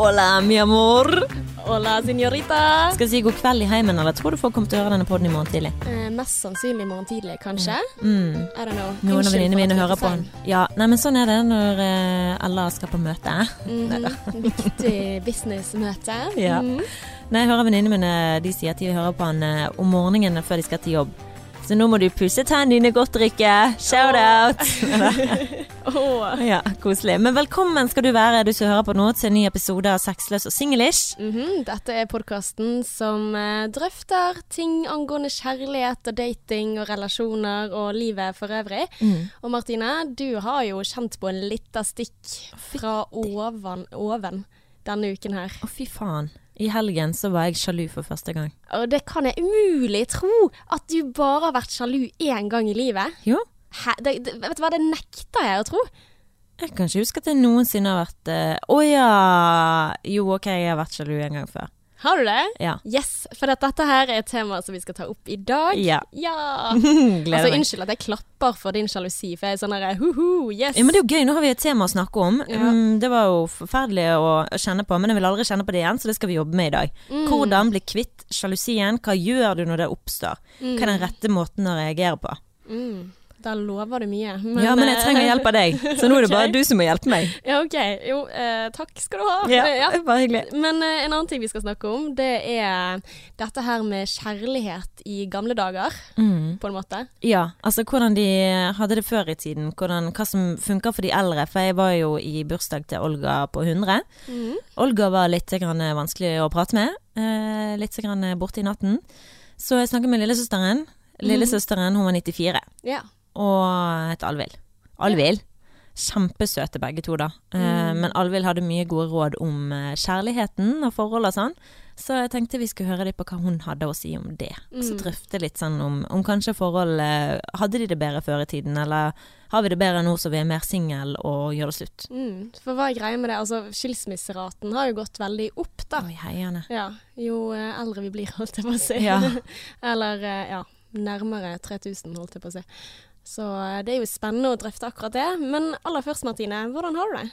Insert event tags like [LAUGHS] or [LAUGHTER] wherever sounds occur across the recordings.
Hola, mi amor. Hola, señorita. Skal jeg si god kveld i heimen, eller tror du folk kommer til å høre denne podden i morgen tidlig? Eh, mest sannsynlig i morgen tidlig, kanskje. Mm. I don't know. Noen av venninnene mine hører på den. Ja, nei, men sånn er det når eh, alle skal på møte. Mm -hmm. Viktig businessmøte. Ja. Mm. Når jeg hører venninnene mine, de sier at de hører på han eh, om morgenen før de skal til jobb. Så nå må du pusse tennene dine godt, Rikke. Shout out! Oh. [LAUGHS] ja, koselig. Men velkommen skal du være, du som hører på nå, til en ny episode av Sexløs og singlish. Mhm, Dette er podkasten som eh, drøfter ting angående kjærlighet og dating og relasjoner og livet for øvrig. Mm. Og Martine, du har jo kjent på en lita stikk fra oven, oven denne uken her. Å, fy faen. I helgen så var jeg sjalu for første gang. Og det kan jeg umulig tro at du bare har vært sjalu én gang i livet. Jo. Hæ? Det, det, vet du hva, det nekter jeg å tro. Jeg kan ikke huske at jeg noensinne har vært Å uh, oh ja! Jo, OK, jeg har vært sjalu en gang før. Har du det? Ja. Yes, for dette her er et tema som vi skal ta opp i dag. Ja. Ja. [LAUGHS] Altså, unnskyld at jeg klapper for din sjalusi, for jeg er sånn her hu-hu, yes. Ja, men det er jo gøy. Nå har vi et tema å snakke om. Ja. Um, det var jo forferdelig å kjenne på, men jeg vil aldri kjenne på det igjen, så det skal vi jobbe med i dag. Mm. Hvordan bli kvitt sjalusien? Hva gjør du når det oppstår? Hva er den rette måten å reagere på? Mm. Da lover du mye. ja, men jeg trenger hjelp av deg, så nå er det [LAUGHS] bare du som må hjelpe meg. Ja, ok. Jo, eh, takk skal du ha. Ja, Ja. Bare hyggelig. Men eh, en annen ting vi skal snakke om, det er dette her med kjærlighet i gamle dager, Mm. på en måte. Ja, altså hvordan de hadde det før i tiden. Hvordan, hva som funka for de eldre. For jeg var jo i bursdag til Olga på 100. Mm. Olga var litt grann vanskelig å prate med. Eh, litt grann borte i natten. Så jeg snakket med lillesøsteren. Lillesøsteren hun var 94 Ja. Og et Alvhild. Alvhild. Kjempesøte begge to, da. Mm. Men Alvhild hadde mye gode råd om eh, kjærligheten og forhold og sånn. Så jeg tenkte vi skulle høre litt på hva hun hadde å si om det. Mm. så drøfte litt sånn om, om kanskje forhold eh, Hadde de det bedre før i tiden, eller har vi det bedre nå som vi er mer singel og gjør det slutt? Mm. For hva er greia med det? Altså, skilsmisseraten har jo gått veldig opp, da. Oi, heierne. Ja, jo eh, eldre vi blir, [LAUGHS] holdt jeg på å si. Ja. Eller eh, ja, nærmere 3000, holdt jeg på å si. Så eh, det er jo spennende å drøfte akkurat det. Men aller først, Martine, hvordan har du det?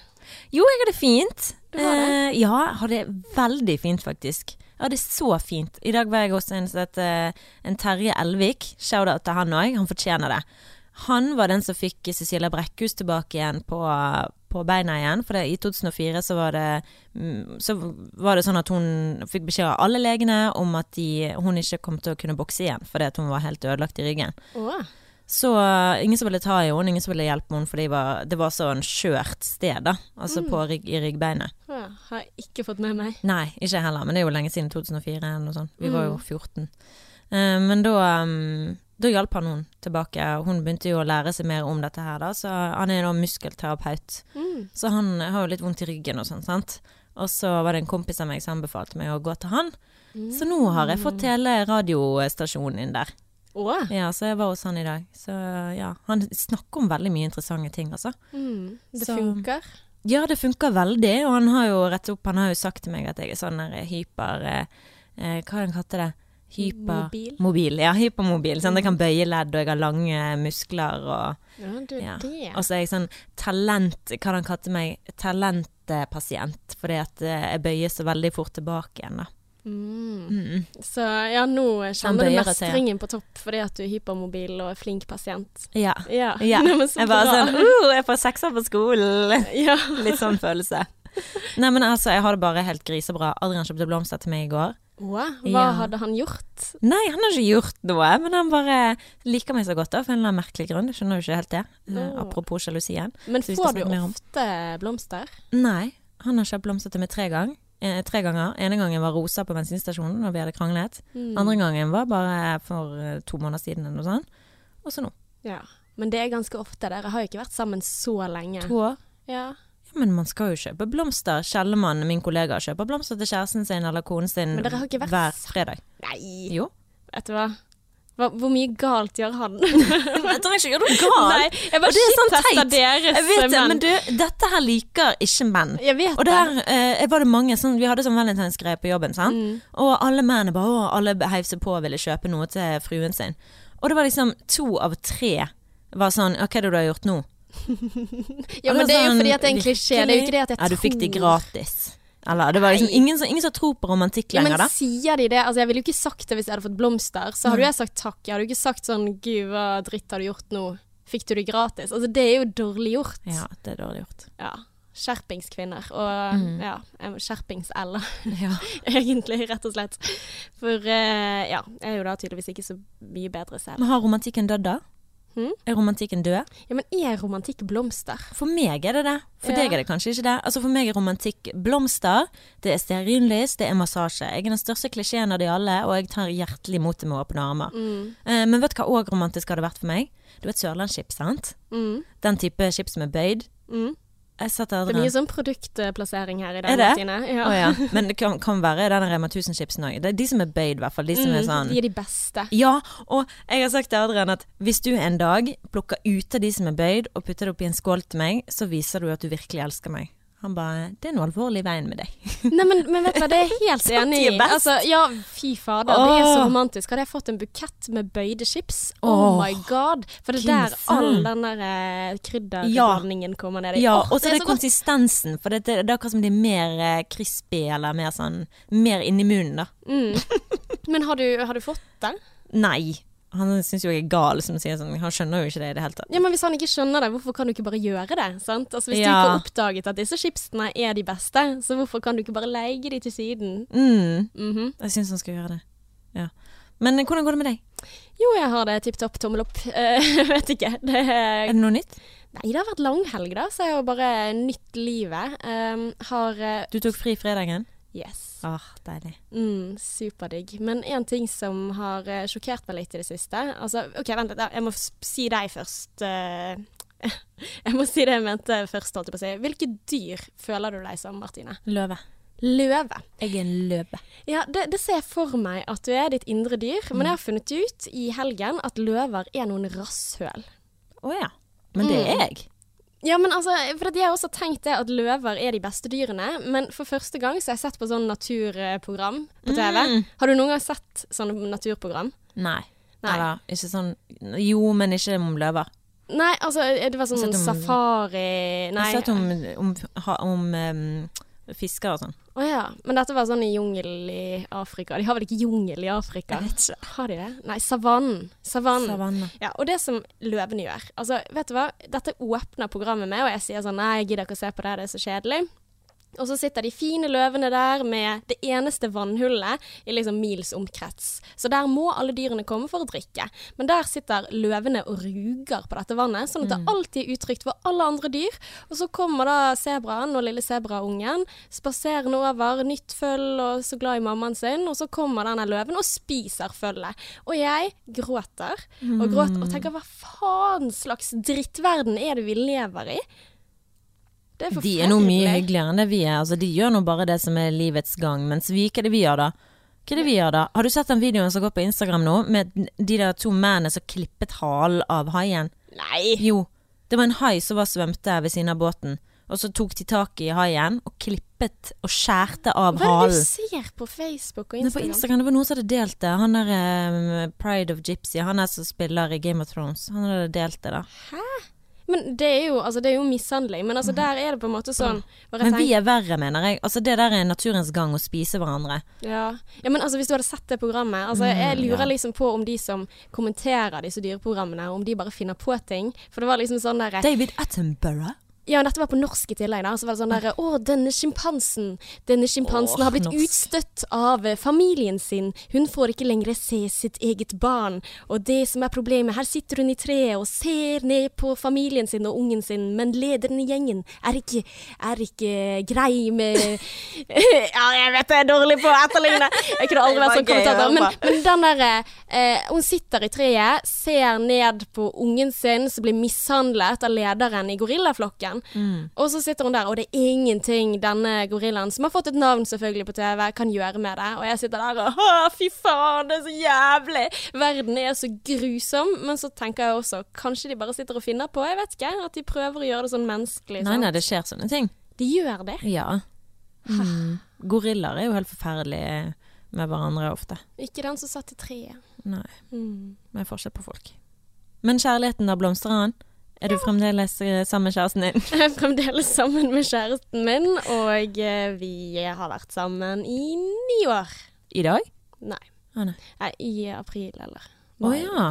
Jo, jeg har det fint. Du har det? Eh, ja, jeg har det veldig fint, faktisk. Jeg har det så fint. I dag var jeg hos en, heter, en Terje Elvik. Shout-out til han òg. Han fortjener det. Han var den som fikk Cecilia Brekkhus tilbake igjen på, på beina igjen. For det, i 2004 så var det mm, Så var det sånn at hun fikk beskjed av alle legene om at de, hun ikke kom til å kunne bokse igjen fordi hun var helt ødelagt i ryggen. Å, Så uh, ingen som ville ta i henne, ingen som ville hjelpe henne, for det var så en skjørt sted, da. Altså på rygg, i ryggbeinet. ja, har jeg ikke fått med meg. Nei, ikke heller, men det er jo lenge siden 2004 eller noe sånt. Vi var jo Mm. 14. Uh, men da, um, da hjalp han henne tilbake. Hun begynte jo å lære seg mer om dette her, da. Så han er da muskelterapeut. Mm. Så han har jo litt vondt i ryggen og sånn, sant. Og så var det en kompis av meg som anbefalte meg å gå til han. Så nå har jeg fått hele radiostasjonen inn der. Å, Ja, så jeg var hos han i dag. Så ja, han snakker om veldig mye interessante ting, altså. mm. det Så- funker. Ja, det funker veldig, og han har jo rett opp, han har jo sagt til meg at jeg er sånn der hyper eh, eh, Hva han kalte det? Hyper... Mobil? Ja. Hypermobil. Sånn, at jeg kan bøye ledd, og jeg har lange muskler og Ja, du, ja. det. Og så er jeg sånn talent Hva det han kalte meg? Talentpasient. Fordi at eh, jeg bøyer så veldig fort tilbake igjen, da. Mm. Mm. Så ja, nå kjenner du mestringen ja. på topp fordi at du er hypermobil og er flink pasient. Ja. Ja, ja. [LAUGHS] Jeg bare sånn uh, Jeg får sekser på skolen. [LAUGHS] Ja. [LAUGHS] Litt sånn følelse. Nei, men altså, jeg har det bare helt grisebra. Adrian kjøpte blomster til meg i går. Hva Ja. hadde han gjort? Nei, han har ikke gjort noe, men han bare liker meg så godt da, for en eller annen merkelig grunn. Jeg skjønner jo ikke helt det. Oh. Apropos sjalusien. Men får du ofte blomster? Nei, han har kjøpt blomster til meg tre, gang, eh, tre ganger. Ene gangen var rosa på bensinstasjonen når vi hadde kranglet. Mm. Andre gangen var bare for eh, to måneder siden eller noe sånt. Og så nå. Ja. Men det er ganske ofte. Dere har jo ikke vært sammen så lenge. To år. Ja. Ja, men man skal jo kjøpe blomster. Kjellemann, min kollega, kjøper blomster til kjæresten sin eller konen sin hver fredag. Nei, Jo. vet du hva? Hvor mye galt gjør han? [LAUGHS] Jeg tror ikke gjøre noe galt. Nei, jeg bare Og det er sånn teit. deres Jeg vet det, men du, dette her liker ikke menn. Jeg vet Og der eh, var det mange sånn, Vi hadde sånn valentinsgreie på jobben, sant? Mm. og alle mennene bare å, alle heiv seg på og ville kjøpe noe til fruen sin. Og det var liksom to av tre var sånn «Ja, Hva er det du har gjort nå? [LAUGHS] Ja, men det er jo sånn, fordi at det er en klisjé. Det er jo ikke det at jeg tror Ja, du fikk det gratis. Eller det var liksom ingen som, ingen som tror på romantikk lenger, Ja, men da. sier de det? Altså, jeg ville jo ikke sagt det hvis jeg hadde fått blomster. Så hadde jo jeg sagt takk. Jeg hadde jo ikke sagt sånn Gud, hva dritt har du gjort nå? Fikk du det gratis? Altså, det er jo dårlig gjort. Ja, det er dårlig gjort. Ja. Skjerpingskvinner. Og Mm. ja, skjerpings-L, [LAUGHS] Ja. [LAUGHS] egentlig, rett og slett. For uh, ja, jeg er jo da tydeligvis ikke så mye bedre selv. Men har romantikken dødd, da? Hm? Er romantikken død? Ja, men er romantikk blomster? For meg er det det. For Ja. deg er det kanskje ikke det. Altså For meg er romantikk blomster, det er stearinlys, det er massasje. Jeg er den største klisjeen av de alle, og jeg tar hjertelig imot det med åpne armer. Mm. Eh, men vet du hva òg romantisk hadde vært for meg? Du vet sørlandschips, sant? Mm. Den type chips som er bøyd. Mm. Det er mye sånn produktplassering her i dag, Er det? Martine. Ja. Oh, ja. Men det kan, kan være den Rema 1000-chipsen òg. Det er de som er bøyd, i hvert fall. De som er Mm, sånn De er de beste. Ja, og jeg har sagt til Adrian at hvis du en dag plukker ut av de som er bøyd, og putter det oppi en skål til meg, så viser du at du virkelig elsker meg. Han bare Det er noe alvorlig i veien med deg. [LAUGHS] Nei, men, men vet du hva, det er jeg [LAUGHS] helt enig i. Altså, ja, fy fader, det er så romantisk. Hadde jeg fått en bukett med bøyde chips, oh my god. For det er der all den der krydderblandingen ja. kommer ned i. Ja, og så er det konsistensen, for det, det, det er akkurat som det er mer eh, crispy, eller mer sånn Mer inni munnen, da. Mm. Men har du, har du fått det? Nei. Han syns jo jeg er gal som sier sånn. Han skjønner jo ikke det i det hele tatt. Ja, men Hvis han ikke skjønner det, hvorfor kan du ikke bare gjøre det? sant? Altså Hvis du ikke har oppdaget at disse chipsene er de beste, så hvorfor kan du ikke bare leie de til siden? Mm, Mhm. jeg syns han skal gjøre det. Ja. Men hvordan går det med deg? Jo, jeg har det tipp topp, tommel opp. [LAUGHS] Uh, vet ikke. Det Er det noe nytt? Nei, det har vært langhelg, da, så jeg har bare nytt livet. Um, har eh, Du tok fri fredagen? Yes. Åh, deilig. Mm, superdigg. Men en ting som har eh, sjokkert meg litt i det siste Altså, OK, vent litt. Jeg må si deg først. eh, [LAUGHS] jeg må si det jeg mente først, holdt jeg på å si. Hvilke dyr føler du deg som, Martine? Løve. Løve. Jeg er en løve. Ja, det, det ser jeg for meg at du er ditt indre dyr, men jeg har funnet ut i helgen at løver er noen rasshøl. Å ja. Men det er Mm. jeg. Ja, men altså, for jeg har også tenkt det at løver er de beste dyrene, men for første gang så har jeg sett på sånn naturprogram på TV. Mm. Har du noen gang sett sånne naturprogram? Nei. Nei. Eller ikke sånn Jo, men ikke om løver. Nei, altså, det var sånn om- safari Jeg har sett om, om, om, om fisker og sånn. Å ja. Men dette var sånn i jungel i Afrika. De har vel ikke jungel i Afrika? Jeg vet ikke. Har de det? Nei, savannen. Savannen. Savanne. Ja, og det som løvene gjør Altså, vet du hva? Dette åpner programmet med, og jeg sier sånn Nei, jeg gidder ikke å se på det, det er så kjedelig. Og så sitter de fine løvene der med det eneste vannhullet i liksom mils omkrets. Så der må alle dyrene komme for å drikke. Men der sitter løvene og ruger på dette vannet, sånn at det alltid er utrygt for alle andre dyr. Og så kommer da sebraen og lille sebraungen spaserende over, nytt føll og så glad i mammaen sin, og så kommer denne løven og spiser føllet. Og jeg gråter og gråter og tenker hva faen slags drittverden er det vi lever i? Det er De er nå mye hyggeligere enn det vi er. Altså, de gjør nå bare det som er livets gang. Mens vi, hva er det vi gjør da? Hva er det vi gjør da? Har du sett den videoen som går på Instagram nå, med de der to mennene som klippet halen av haien? Nei! Jo. Det var en hai som var svømte ved siden av båten. Og så tok de tak i haien og klippet og skjærte av Hva er det du ser på Facebook og Nei, på Instagram? Instagram, Det var noen som hadde delt det. Han der um, Pride of Gypsy, han er som spiller i Game of Thrones. Han hadde delt det, da. Men det er jo, altså, det er jo mishandling. Men altså, der er det på en måte sånn Men vi er verre, mener jeg. Altså, det der er naturens gang å spise hverandre. ja. ja, men altså, hvis du hadde sett det programmet altså, Jeg Mm, lurer ja. liksom på om de som kommenterer disse dyreprogrammene, om de bare finner på ting. For det var liksom sånn derre David Attenborough. Ja, dette var på norsk i tillegg, da. Så var det sånn derre Å, denne sjimpansen. Denne sjimpansen har blitt norsk. utstøtt av eh, familien sin. Hun får ikke lenger se sitt eget barn. Og det som er problemet, her sitter hun i treet og ser ned på familien sin og ungen sin, men lederen i gjengen er ikke, er ikke grei med [LAUGHS] Ja, jeg vet jeg er dårlig på å etterligne. Jeg kunne aldri vært sånn kommentator. Men, men den derre eh, Hun sitter i treet, ser ned på ungen sin som blir mishandlet av lederen i gorillaflokken. Mm. Og så sitter hun der, og det er ingenting denne gorillaen, som har fått et navn selvfølgelig på TV, kan gjøre med det. Og jeg sitter der og Å, fy faen, det er så jævlig! Verden er så grusom. Men så tenker jeg også, kanskje de bare sitter og finner på, jeg vet ikke, at de prøver å gjøre det sånn menneskelig. Nei, sant? nei, det skjer sånne ting. De gjør det. Ja. Mm. Gorillaer er jo helt forferdelige med hverandre ofte. Ikke den som satt i treet. Nei, Mm. Men forskjell på folk. Men kjærligheten, da blomstrer han? Er du fremdeles eh, sammen med kjæresten din? Jeg er fremdeles sammen med kjæresten min, og eh, vi har vært sammen i ni år. I dag? Nei. Ah, nei. Nei, I april, eller Å oh, ja.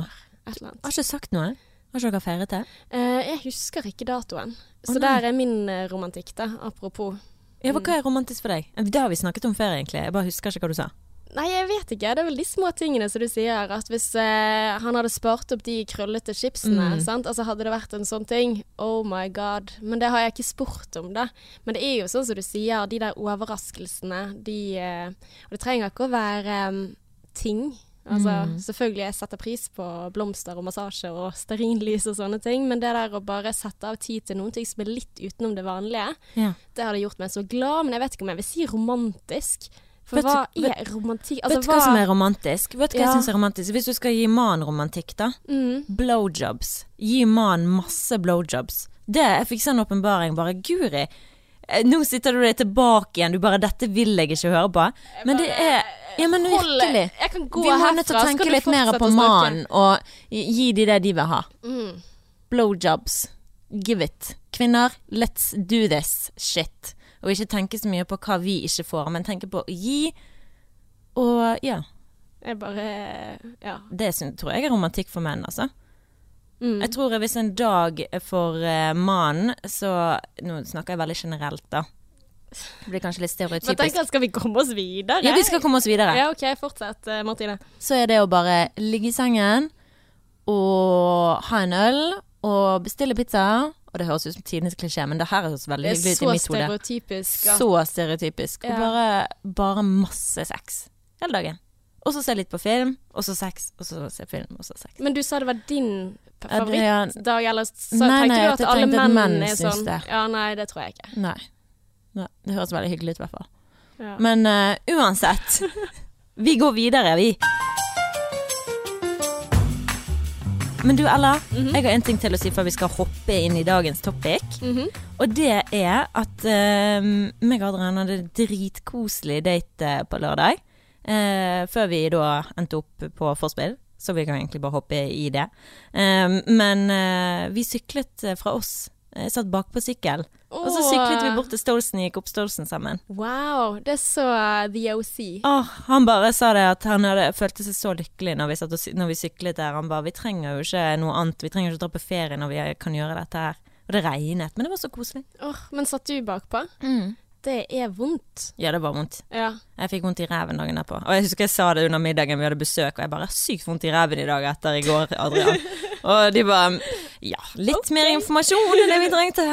Et eller annet. Har ikke sagt noe? Har ikke dere feiret det? Eh, jeg husker ikke datoen. Så oh, der er min romantikk, da. Apropos. Ja, hva hva er romantisk for deg? Det har vi snakket om før, egentlig. Jeg bare husker ikke hva du sa. Nei, jeg vet ikke. Det er vel de små tingene som du sier. At hvis eh, han hadde spart opp de krøllete chipsene, Mm. sant? altså hadde det vært en sånn ting, oh my god. Men det har jeg ikke spurt om, da. Men det er jo sånn som du sier, de der overraskelsene, de eh, Og det trenger ikke å være um, ting. Altså, Mm. Selvfølgelig jeg setter pris på blomster og massasje og stearinlys og sånne ting, men det der å bare sette av tid til noen ting som er litt utenom det vanlige, Ja. det hadde gjort meg så glad. Men jeg vet ikke om jeg vil si romantisk. For Vet hva er romantikk? Vet du hva som er romantisk? Vet du hva Ja. jeg syns er romantisk? Hvis du skal gi mannen romantikk, da. mm. Blowjobs. Gi mannen masse blowjobs. Det, jeg fikk sånn åpenbaring. Bare Guri. eh, Nå sitter du deg tilbake igjen. Du bare 'Dette vil jeg ikke høre på'. Men det er Ja, men virkelig. Vi må nødt til å tenke litt mer på mannen og gi de det de vil ha. Mm. Blowjobs. Give it. Kvinner, let's do this shit. Og ikke tenke så mye på hva vi ikke får, men tenke på å gi. Og ja. Jeg bare Ja. Det tror jeg er romantikk for menn, altså. Mm. Jeg tror hvis en dag for uh, mannen, så Nå snakker jeg veldig generelt, da. Det blir kanskje litt Men stereotypisk. tenk at skal vi komme oss videre? Ja, vi skal komme oss videre. Ja, OK, fortsett, eh, Martine. Så er det å bare ligge i sengen og ha en øl og bestille pizza. Og det høres ut som tidenes klisjé, men det her høres veldig hyggelig ut i mitt hode. stereotypisk. er Så stereotypisk. Og Ja. bare, bare masse sex hele dagen. Og så se litt på film, og så sex, og så se film, og så sex. Men du sa det var din det favorittdag, eller så Nei, tenkte nei, du at alle menn menn er sånn? det. Ja, nei, det tror jeg ikke. Nei. Nei. Det høres veldig hyggelig ut, i hvert fall. Ja. Men uh, uansett. [LAUGHS] Vi går videre, vi. Men du Ella, Mhm. jeg har en ting til å si før vi skal hoppe inn i dagens topic. Mhm. Og det er at uh, meg og Adrian hadde dritkoselig date eh, på lørdag. Uh, før vi da endte opp på forspill. Så vi kan egentlig bare hoppe i det. Uh, men eh, vi syklet fra oss. Jeg satt bakpå sykkel. Og så syklet vi bort til Stolsen, gikk opp Stolsen sammen. Wow, det er så uh, The OC. Åh, han bare sa det at han hadde, følte seg så lykkelig når vi, og, når vi syklet der. Han bare 'Vi trenger jo ikke noe annet. Vi trenger ikke dra på ferie når vi kan gjøre dette her'. Og det regnet, men det var så koselig. Åh, men satt du bakpå? Det er vondt. Ja, det var vondt. Ja. Jeg fikk vondt i ræven dagen etterpå. Og jeg husker jeg sa det under middagen vi hadde besøk, og jeg bare 'Sykt vondt i ræven i dag etter i går, Adrian'. [LAUGHS] og de bare 'Ja, litt mer informasjon enn det vi trengte'.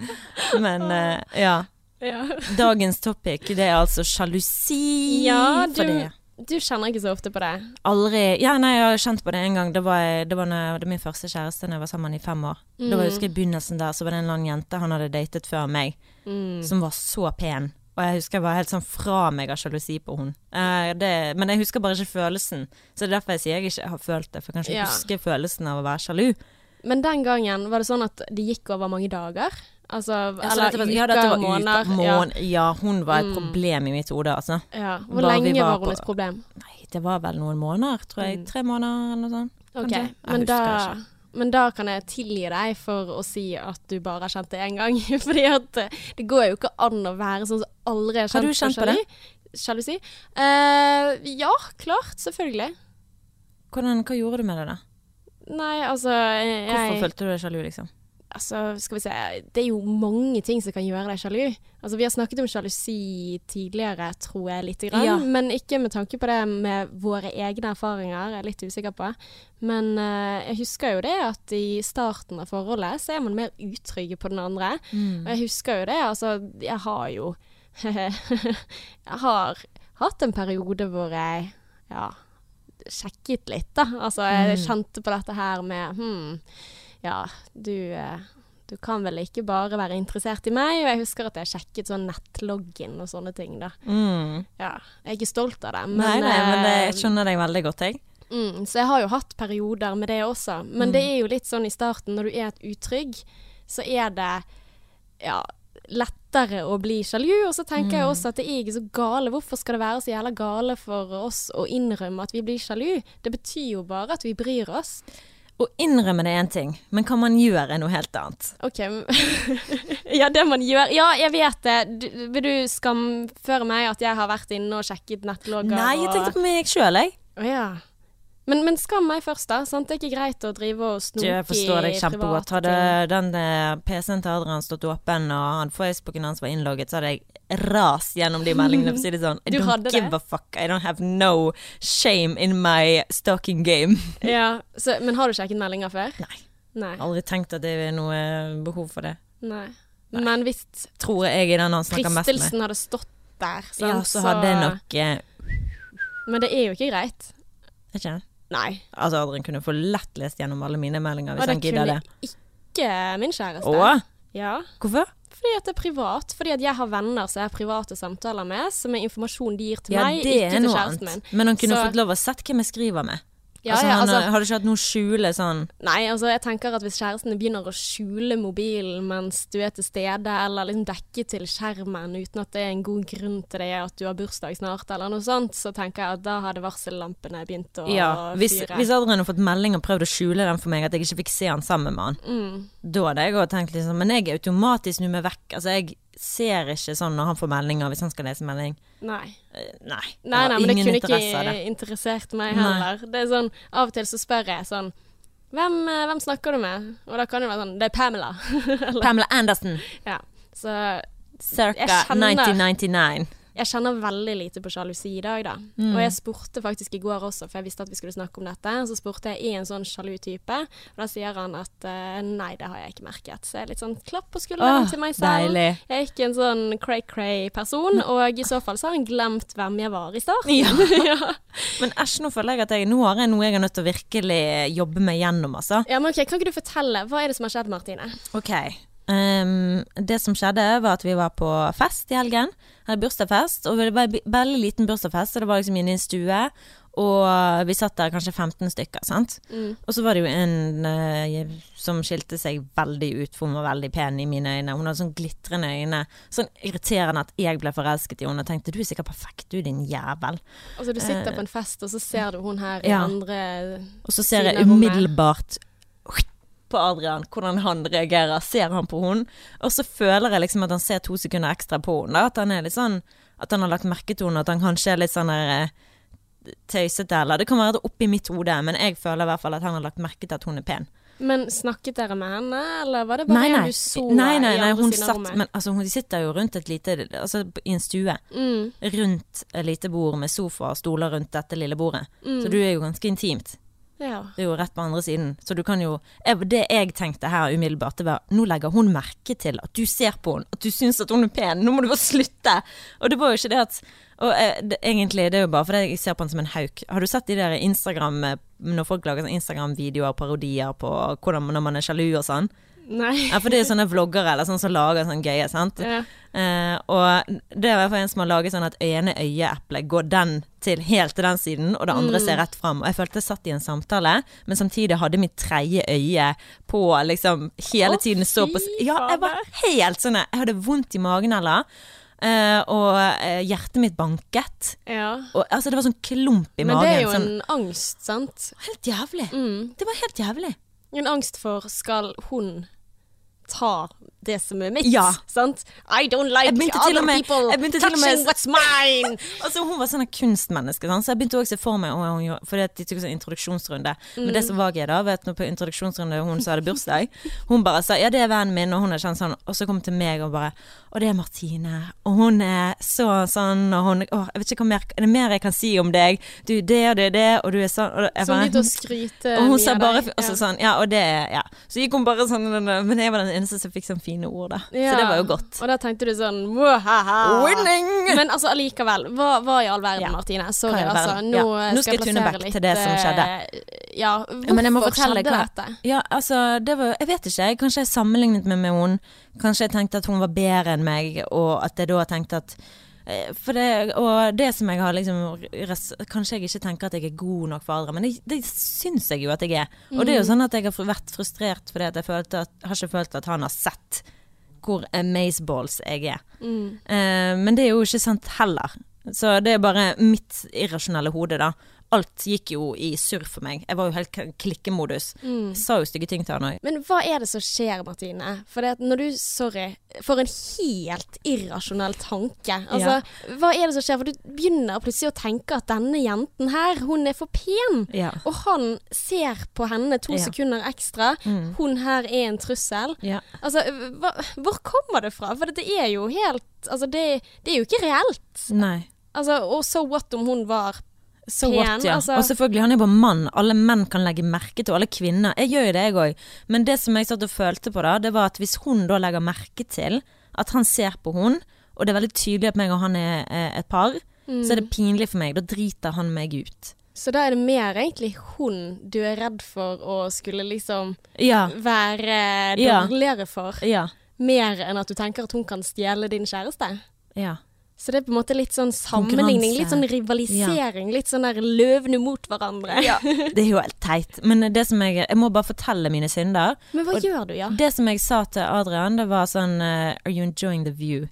[LAUGHS] Men uh, ja. ja. Dagens topic, det er altså sjalusi. Ja, for det. Du kjenner ikke så ofte på det. Aldri Ja, nei, jeg har kjent på det en gang. Det var, det var, når, jeg- det var min første kjæreste da jeg var sammen i fem år. Da var jeg husker i begynnelsen der, så var det en eller annen jente han hadde datet før meg, Mm. som var så pen. Og jeg husker jeg var helt sånn fra meg av sjalusi på hun. Eh, det, men jeg husker bare ikke følelsen. Så det er derfor jeg sier jeg ikke har følt det, for jeg kan ikke Ja. huske følelsen av å være sjalu. Men den gangen, var det sånn at det gikk over mange dager? Altså, Ja, eller uker, ja, dette var måneder? uker, ja. ja, hun var et Mm. problem i mitt hode, altså. ja. Hvor Bare lenge var hun på- et problem? Nei, det var vel noen måneder, tror jeg. Mm. Tre måneder eller noe sånt. Okay. Men da, men da kan jeg tilgi deg for å si at du bare har kjent det én gang. [LAUGHS] Fordi at eh, det går jo ikke an å være sånn som aldri har kjent, Har du kjent på det? Sjalusi? Uh, ja, klart. Selvfølgelig. Hvordan, hva gjorde du med det, da? Nei, altså jeg, Hvorfor følte du deg sjalu, liksom? Altså, skal vi se Det er jo mange ting som kan gjøre deg sjalu. Altså, vi har snakket om sjalusi tidligere, tror jeg, lite grann. Ja. Men ikke med tanke på det med våre egne erfaringer, jeg er litt usikker på. Men uh, jeg husker jo det at i starten av forholdet så er man mer utrygg på den andre. Og jeg husker jo det, altså, jeg har jo [LAUGHS] Jeg har hatt en periode hvor jeg ja, sjekket litt, da. Altså, jeg Mm. kjente på dette her med hm, ja, du eh, du kan vel ikke bare være interessert i meg? Og jeg husker at jeg sjekket sånn nettloggen og sånne ting, da. Mm. Ja, jeg er ikke stolt av det, men, nei, nei, men det, eh, jeg skjønner deg veldig godt, jeg. Mm, så jeg har jo hatt perioder med det også. Men Mm. det er jo litt sånn i starten, når du er et utrygg, så er det ja, lettere å bli sjalu. Og så tenker jeg Mm. også at det er ikke så gale. Hvorfor skal det være så jævla gale for oss å innrømme at vi blir sjalu? Det betyr jo bare at vi bryr oss. Å innrømme det er én ting, men hva man gjør er noe helt annet. OK. [LAUGHS] ja, det man gjør Ja, jeg vet det. Du, vil du skamføre meg at jeg har vært inne og sjekket nettlogger Nei, jeg tenkte på meg sjøl, jeg. Oh, ja. Men, men skam meg først, da. Sant? Det er ikke greit å drive og snoke Jeg forstår deg i kjempegodt. Hadde den eh, PC-en til Adrian stått åpen, og han Facebooken hans var innlogget, så hadde jeg rast gjennom de meldingene, for å si det sånn. I Du don't give det? a fuck. I don't have no shame in my stalking game. [LAUGHS] Ja, så, men har du sjekket meldinger før? Nei. Nei. Aldri tenkt at det er noe behov for det. Nei. Men hvis Tror jeg er den han snakker mest med. fristelsen hadde stått der, sant, Ja, så hadde jeg nok eh, Men det er jo ikke greit. Ikke. Nei. Altså, Adrian kunne få lett lest gjennom alle mine meldinger hvis det han gidder det. kunne ikke min kjæreste. Åh? Ja. Hvorfor? Fordi at det er privat. Fordi at jeg har venner som jeg har private samtaler med, som er informasjon de gir til Ja, meg, ikke til kjæresten min. Men han kunne Så- fått lov å sett hvem jeg skriver med. Ja, altså, ja, han har du ikke hatt noe skjule sånn nei, altså jeg tenker at hvis kjæresten begynner å skjule mobilen mens du er til stede, eller liksom dekke til skjermen uten at det er en god grunn til det, at du har bursdag snart, eller noe sånt, så tenker jeg at da hadde varsellampene begynt å Ja, hvis, fyre. hvis Adrian hadde fått melding og prøvd å skjule den for meg, at jeg ikke fikk se han sammen med han, Mm. da hadde jeg òg tenkt liksom Men jeg er automatisk nå med vekk. Altså, jeg ser ikke sånn når han får meldinger, hvis han skal lese melding. Nei. Eh, Nei. Nei, nei, men det kunne ikke interessert meg Nei. heller. Det er sånn, Av og til så spør jeg sånn hvem, eh, hvem snakker du med? Og da kan det være sånn Det er Pamela. [LAUGHS] Pamela Anderson, ja. Så Circa 1999. jeg kjenner veldig lite på sjalusi i dag, da. Mm. Og jeg spurte faktisk i går også, for jeg visste at vi skulle snakke om dette. Så spurte jeg i en sånn sjalu type, og da sier han at uh, nei, det har jeg ikke merket. Så jeg er litt sånn klapp på skulderen Åh, til meg selv. deilig. Jeg er ikke en sånn cray-cray-person, og i så fall så har han glemt hvem jeg var i starten. Ja. [LAUGHS] ja. Men æsj, nå føler jeg at jeg, nå har jeg noe jeg er nødt til å virkelig jobbe meg gjennom, altså. ja, men ok, Kan ikke du fortelle, hva er det som har skjedd, Martine? Ok. Um, det som skjedde, var at vi var på fest i helgen. Hadde bursdagsfest. Og det var en veldig liten bursdagsfest, så det var liksom inne i en stue. Og vi satt der kanskje 15 stykker, sant. Mm. Og så var det jo en uh, som skilte seg veldig ut, for hun var veldig pen i mine øyne. Hun hadde sånn glitrende øyne. Sånn irriterende at jeg ble forelsket i henne og tenkte du er sikkert perfekt, du din jævel. Altså, du sitter på en fest, og så ser du hun her i Eh, ja. andre Og så ser jeg umiddelbart på Adrian, hvordan han reagerer. Ser han på henne? Og så føler jeg liksom at han ser to sekunder ekstra på henne. At han er litt sånn At han har lagt merke til henne, at han kanskje er litt sånn der, eh, tøysete, eller Det kan være det oppi mitt hode, men jeg føler i hvert fall at han har lagt merke til at hun er pen. Men snakket dere med henne, eller var det bare Nei, nei. du så nei, nei, nei hun satt? Men altså, hun sitter jo rundt et lite Altså i en stue. Mm, Rundt et lite bord med sofa og stoler rundt dette lille bordet. mm, Så du er jo ganske intimt. Ja. Det er jo rett på andre siden. Så du kan jo Det jeg tenkte her umiddelbart, det var nå legger hun merke til at du ser på henne, at du syns at hun er pen. Nå må du bare slutte! Og det var jo ikke det at Og eh, det, egentlig, det er jo bare fordi jeg ser på henne som en hauk. Har du sett de der Instagram eh, Når folk lager Instagram-videoer parodier på hvordan når man er sjalu og sånn? Nei. Ja, for det er sånne vloggere eller sånn som lager sånn gøye, sant? Ja. Eh, og det er i hvert fall en som har laget sånn at ene øyeeplet går den til helt til den siden, og det andre Mm. ser rett fram. Og jeg følte jeg satt i en samtale, men samtidig hadde mitt tredje øye på liksom hele Å, tiden så på Ja, jeg var helt sånn Jeg hadde vondt i magen eller eh, og eh, hjertet mitt banket. ja. Og, altså, det var sånn klump i Men magen. det er jo sånn, en angst, sant? Helt jævlig. Mm. Det var helt jævlig. En angst for skal hun ta det som er mitt, Ja. sant? I don't like other med- people touching what's mine! [LAUGHS] Altså Hun var sånn kunstmenneske, sant? så jeg begynte også å se for meg hun, For de tok sånn introduksjonsrunde. Men det som var gøy, da, vet du, på introduksjonsrunde hun som hadde bursdag Hun bare sa 'ja, det er vennen min', og hun er kjent sånn. Og så kom hun til meg og bare 'og det er Martine', og hun er så sånn, og hun Å, jeg vet ikke hva mer Er det mer jeg kan si om deg? Du, det og det og det, og du er sånn og jeg Så hun begynte å skryte mye sa av deg. og så sånn, ja, og det Ja. Så gikk hun bare sånn Men jeg var den eneste som fikk sånn fine ord, da. Ja. Så det var jo godt. Og da tenkte du sånn Winning! Men altså allikevel, hva, hva i all verden, Ja. Martine? Sorry, altså. Nå, Ja. Nå skal jeg tune back litt, til det som skjedde. eh, Ja, hvorfor skjedde dette? Ja, altså, det var Jeg vet ikke. Kanskje jeg sammenlignet meg med henne. Kanskje jeg tenkte at hun var bedre enn meg, og at jeg da tenkte at det, og det som jeg har liksom Kanskje jeg ikke tenker at jeg er god nok for andre, men det, det syns jeg jo at jeg er. Og det er jo sånn at jeg har vært frustrert fordi at jeg følte at, har ikke følt at han har sett hvor amazeballs jeg er. Mm. Uh, men det er jo ikke sant heller. Så det er bare mitt irrasjonelle hode, da. Alt gikk jo i surr for meg. Jeg var jo helt klikkemodus. Jeg sa jo stygge ting til han òg. Men hva er det som skjer, Martine? For det at når du Sorry. For en helt irrasjonell tanke. Altså, hva er det som skjer? For du begynner plutselig å tenke at denne jenten her, hun er for pen. Ja. Og han ser på henne to Ja. sekunder ekstra. Hun her er en trussel. Ja. Altså, hva, hvor kommer det fra? For det er jo helt Altså, det, det er jo ikke reelt. Nei. Altså, og so what om hun var So pen? what, ja. altså- Og selvfølgelig, han er jo bare mann. Alle menn kan legge merke til, og alle kvinner. Jeg gjør jo det, jeg òg. Men det som jeg satt og følte på da, det var at hvis hun da legger merke til at han ser på hun, og det er veldig tydelig at meg og han er eh, et par, så er det pinlig for meg. Da driter han meg ut. Så da er det mer egentlig hun du er redd for å skulle liksom Ja. være dårligere for. Ja. Mer enn at du tenker at hun kan stjele din kjæreste. Ja. Så det er på en måte litt sånn sammenligning, litt sånn rivalisering. Litt sånn der løvene mot hverandre. [LAUGHS] Det er jo helt teit. Men det som jeg Jeg må bare fortelle mine synder. Men hva Og gjør du, ja? Det som jeg sa til Adrian, det var sånn uh, Are you enjoying the view?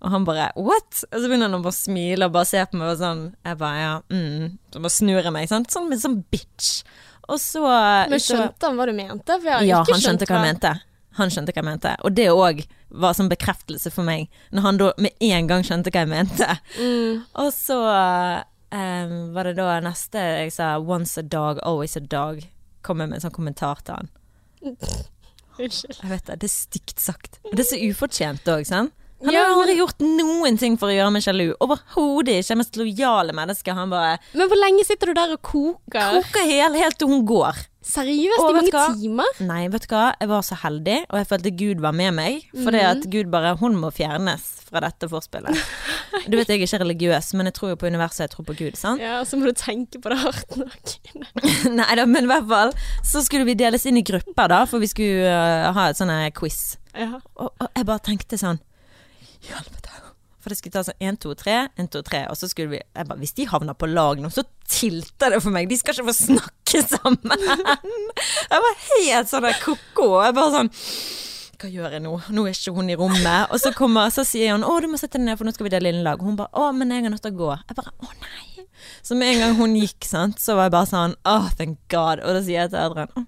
Og han bare What? Og så begynner han å bare smile og bare se på meg og sånn Jeg bare ja, mm. Så bare snur jeg meg, sant. Sånn sånn bitch. Og så Men skjønte han hva du mente? For jeg har Ja, ikke han skjønte hva jeg mente. Han skjønte hva jeg mente. Og det òg var som bekreftelse for meg, når han da med en gang skjønte hva jeg mente. Mm. Og så um, var det da neste jeg sa 'once a dog, always a dog'. Kom med en sånn kommentar til han. [LAUGHS] Unnskyld. Jeg vet det, det er stygt sagt. Det er så ufortjent òg, sant? Han Ja, har men- gjort noen ting for å gjøre meg sjalu. Overhodet ikke. Mest lojale menneske. Han bare Men hvor lenge sitter du der og koker? koker helt, helt til hun går. Seriøst, Og i mange hva? timer? Nei, vet du hva. Jeg var så heldig, og jeg følte Gud var med meg. For det at Gud bare Hun må fjernes fra dette forspillet. Du vet jeg er ikke religiøs, men jeg tror jo på universet, jeg tror på Gud, sant? Ja, og så må du tenke på det hardt nok. [LAUGHS] Nei da, men i hvert fall så skulle vi deles inn i grupper, da, for vi skulle uh, ha et sånn quiz. Ja. Og, og jeg bare tenkte sånn Helvete. For det skulle ta sånn 1, 2, 3, 1, 2, 3, og så skulle vi jeg bare, Hvis de havner på lag nå, så tilter det for meg. De skal ikke få snakke [LAUGHS] sammen. Jeg var helt sånn der ko-ko. Jeg bare sånn hva gjør jeg nå? Nå er ikke hun i rommet. Og så, kommer, så sier hun 'Å, du må sette deg ned, for nå skal vi dele inn lag'. Og hun bare 'Å, men jeg er nødt til å gå'. Jeg bare 'Å, nei'. Så med en gang hun gikk, sant, så var jeg bare sånn 'Å, thank God'. Og da sier jeg til Adrian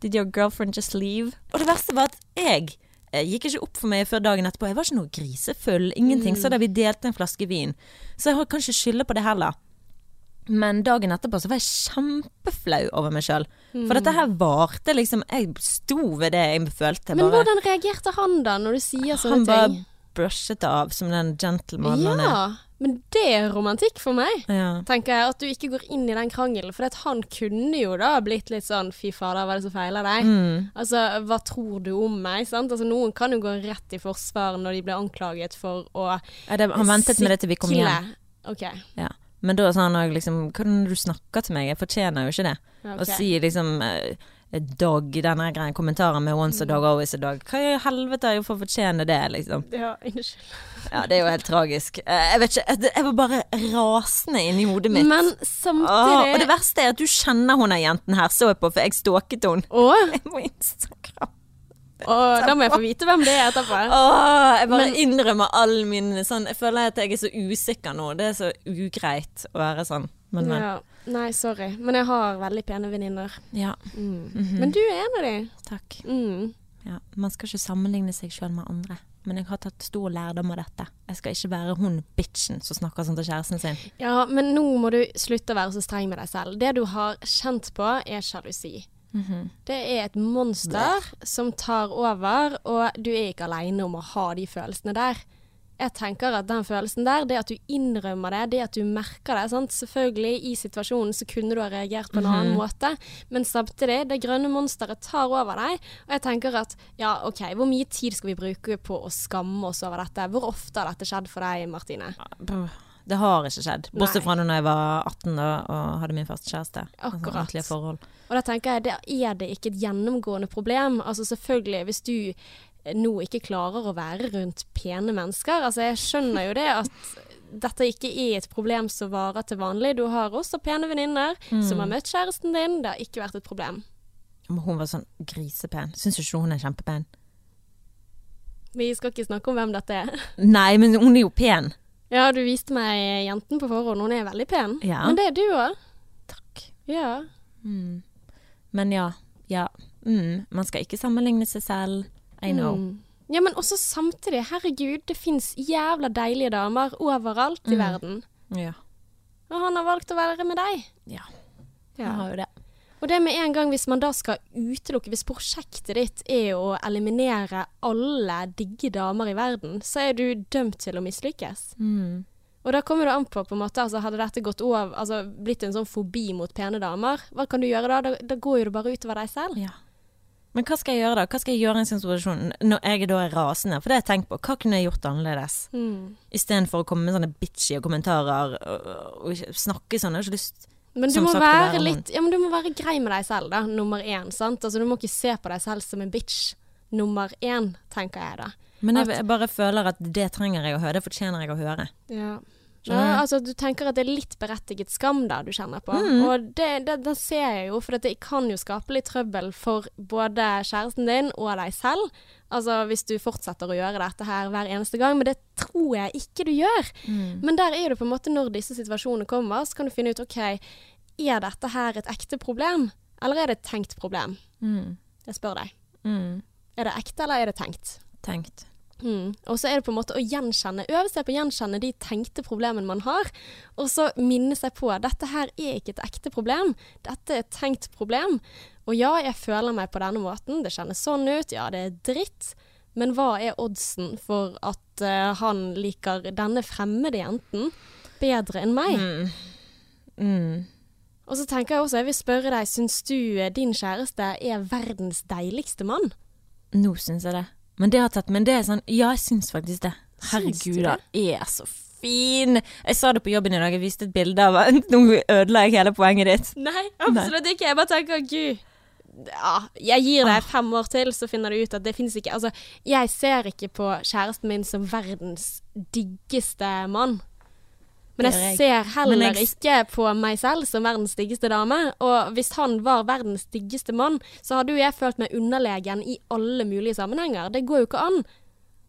'Did your girlfriend just leave?' Og det verste var at jeg gikk ikke opp for meg før dagen etterpå. Jeg var ikke noe grisefull, ingenting. Så da vi delte en flaske vin. Så jeg har kanskje skylde på det heller. Men dagen etterpå så var jeg kjempeflau over meg sjøl. For dette her varte liksom Jeg sto ved det jeg følte. Men bare. hvordan reagerte han da, når du sier sånne Han bare ting? Brushet det av som den gentlemanen han er. Ja, men det er romantikk for meg. Ja. Tenker jeg At du ikke går inn i den krangelen. For han kunne jo da blitt litt sånn fy fader, hva er det som feiler deg? Mm. Altså, hva tror du om meg? Sant? Altså, noen kan jo gå rett i forsvar når de blir anklaget for å Ja, det, han ventet med det til vi kom sikle. hjem. Okay. Ja. Men da sa han òg liksom Hvordan du snakker til meg? Jeg fortjener jo ikke det. Okay. Å si liksom eh, dog, denne greien, kommentaren med 'once a dog, always a dog'. Hva i helvete har jeg for å fortjene det, liksom? Ja, unnskyld. Ja, det er jo helt tragisk. Eh, Jeg vet ikke, jeg- var bare rasende inni hodet mitt. Men Åh, samtidig og det verste er at du kjenner hun der jenten her, så jeg på, for jeg stalket henne. Åh? Må Instagram. Åh, da må jeg få vite hvem det er etterpå. Åh, jeg bare Men- innrømmer all min sånn Jeg føler at jeg er så usikker nå. Det er så ugreit å være sånn. Men, men. Ja. Nei, sorry. Men jeg har veldig pene venninner. Ja. Mm. Mhm. Men du er en av de. Takk. Mm. Ja, man skal ikke sammenligne seg sjøl med andre. Men jeg har tatt stor lærdom av dette. Jeg skal ikke være hun bitchen som snakker sånn til kjæresten sin. Ja, men nå må du slutte å være så streng med deg selv. Det du har kjent på, er sjalusi. Det er et monster som tar over, og du er ikke aleine om å ha de følelsene der. Jeg tenker at den følelsen der, det at du innrømmer det, det at du merker det sant? Selvfølgelig, i situasjonen så kunne du ha reagert på en annen måte, men samtidig, det grønne monsteret tar over deg, og jeg tenker at ja, OK, hvor mye tid skal vi bruke på å skamme oss over dette? Hvor ofte har dette skjedd for deg, Martine? Det har ikke skjedd. Bortsett fra da jeg var 18 og, og hadde min første kjæreste. Altså, Akkurat. Altså. Og da tenker jeg, det er det ikke et gjennomgående problem. Altså selvfølgelig, hvis du nå ikke klarer å være rundt pene mennesker. Altså jeg skjønner jo det at dette ikke er et problem som varer til vanlig. Du har også pene venninner som har møtt kjæresten din. Det har ikke vært et problem. Men hun var sånn grisepen. Syns ikke hun er kjempepen? Vi skal ikke snakke om hvem dette er. [LAUGHS] Nei, men hun er jo pen. Ja, du viste meg jenten på forhånd. Hun er veldig pen. Ja. Men det er du òg. Ja. Mm. Men ja, ja. Mm. Man skal ikke sammenligne seg selv. I know. Mm. Ja, men også samtidig, herregud, det fins jævla deilige damer overalt i Mm. verden. Ja. Og han har valgt å være med deg. Ja. han har jo det. Og det med en gang hvis man da skal utelukke, hvis prosjektet ditt er å eliminere alle digge damer i verden, så er du dømt til å mislykkes. Mm. Og da kommer det an på, på en måte, altså hadde dette gått over, altså blitt en sånn fobi mot pene damer, hva kan du gjøre da? Da, da går jo det bare utover deg selv. Ja. Men hva skal jeg gjøre da? Hva skal jeg gjøre i en sånn situasjon når jeg da er rasende? For det har jeg tenkt på. Hva kunne jeg gjort annerledes? Mm. Istedenfor å komme med sånne bitchy kommentarer og, og og snakke sånn. Jeg har ikke lyst Men du må sagt, være litt Ja, men du må være grei med deg selv, da, nummer én, sant? Altså du må ikke se på deg selv som en bitch nummer én, tenker jeg da. Men jeg, jeg bare føler at det trenger jeg å høre. Det fortjener jeg å høre. Ja. Skjønner du? altså du tenker at det er litt berettiget skam da du kjenner på. Mm. Og det, det, det ser jeg jo, for det kan jo skape litt trøbbel for både kjæresten din og deg selv. Altså hvis du fortsetter å gjøre dette her hver eneste gang, men det tror jeg ikke du gjør. Mm. Men der er det på en måte når disse situasjonene kommer, så kan du finne ut OK, er dette her et ekte problem, eller er det et tenkt problem? Mm. Jeg spør deg. Mm. Er det ekte, eller er det tenkt? Tenkt. Mm. Og så er det på en måte å gjenkjenne, øve seg på å gjenkjenne de tenkte problemene man har, og så minne seg på at dette her er ikke et ekte problem, dette er et tenkt problem. Og ja, jeg føler meg på denne måten, det kjennes sånn ut, ja, det er dritt, men hva er oddsen for at uh, han liker denne fremmede jenten bedre enn meg? Mm. Mm. Og så tenker jeg også, jeg vil spørre deg, syns du eh, din kjæreste er verdens deiligste mann? Nå syns jeg det. Men det har tatt Men det er sånn Ja, jeg syns faktisk det. Herregud, han er så fin. Jeg sa det på jobben i dag. Jeg viste et bilde av Nå ødela jeg hele poenget ditt. Nei, absolutt ikke. Jeg bare tenker, gud ja, jeg gir deg fem år til, så finner du ut at det finnes ikke Altså, jeg ser ikke på kjæresten min som verdens diggeste mann. Men jeg ser heller jeg- ikke på meg selv som verdens styggeste dame. Og hvis han var verdens styggeste mann, så hadde jo jeg følt meg underlegen i alle mulige sammenhenger. Det går jo ikke an.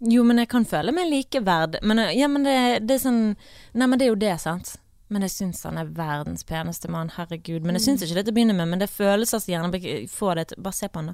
Jo, men jeg kan føle meg likeverd. Men, ja, men det, det er sånn Nei, men det er jo det, sant. Men jeg syns han er verdens peneste mann. Herregud. Men jeg syns ikke det til å begynne med, men det føles altså gjerne Få det til Bare se på han, da.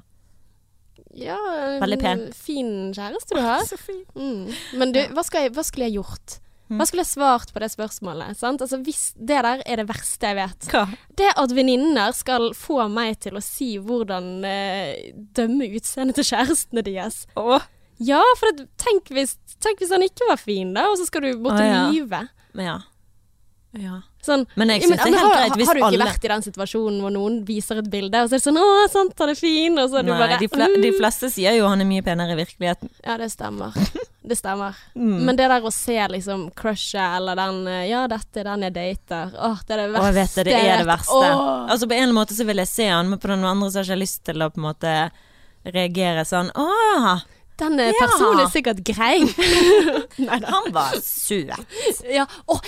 Ja, Veldig pen. Fin kjæreste du har. [LAUGHS] Så fin. Mm. Men du, hva, jeg, hva skulle jeg gjort? Hva skulle jeg svart på det spørsmålet? Sant? Altså, hvis det der er det verste jeg vet. Hva? Det at venninner skal få meg til å si hvordan eh, dømme utseendet til kjærestene deres. Åh. Ja, for det, tenk, hvis, tenk hvis han ikke var fin, da, og så skal du bort og lyve. Ja. ja. Ja. Sånn, Men jeg syns det er helt har, greit hvis har du ikke alle vært i den situasjonen hvor noen viser et bilde, og så er det sånn 'Å, sant, han er fin', og så er du bare de, fle de «Mm». fleste sier jo han er mye penere i virkeligheten. Ja, det stemmer. [LAUGHS] Det stemmer. Mm. Men det der å se liksom crushet eller den eh, 'Ja, dette er den jeg dater', åh, det er det Å, verste. jeg vet det, det er det verste. Åh. Altså På en måte så vil jeg se han, men på den andre så har jeg ikke lyst til å på en måte reagere sånn Åh, Den eh, Ja. personen er sikkert grei. [LAUGHS] Han var søt. Ja, åh,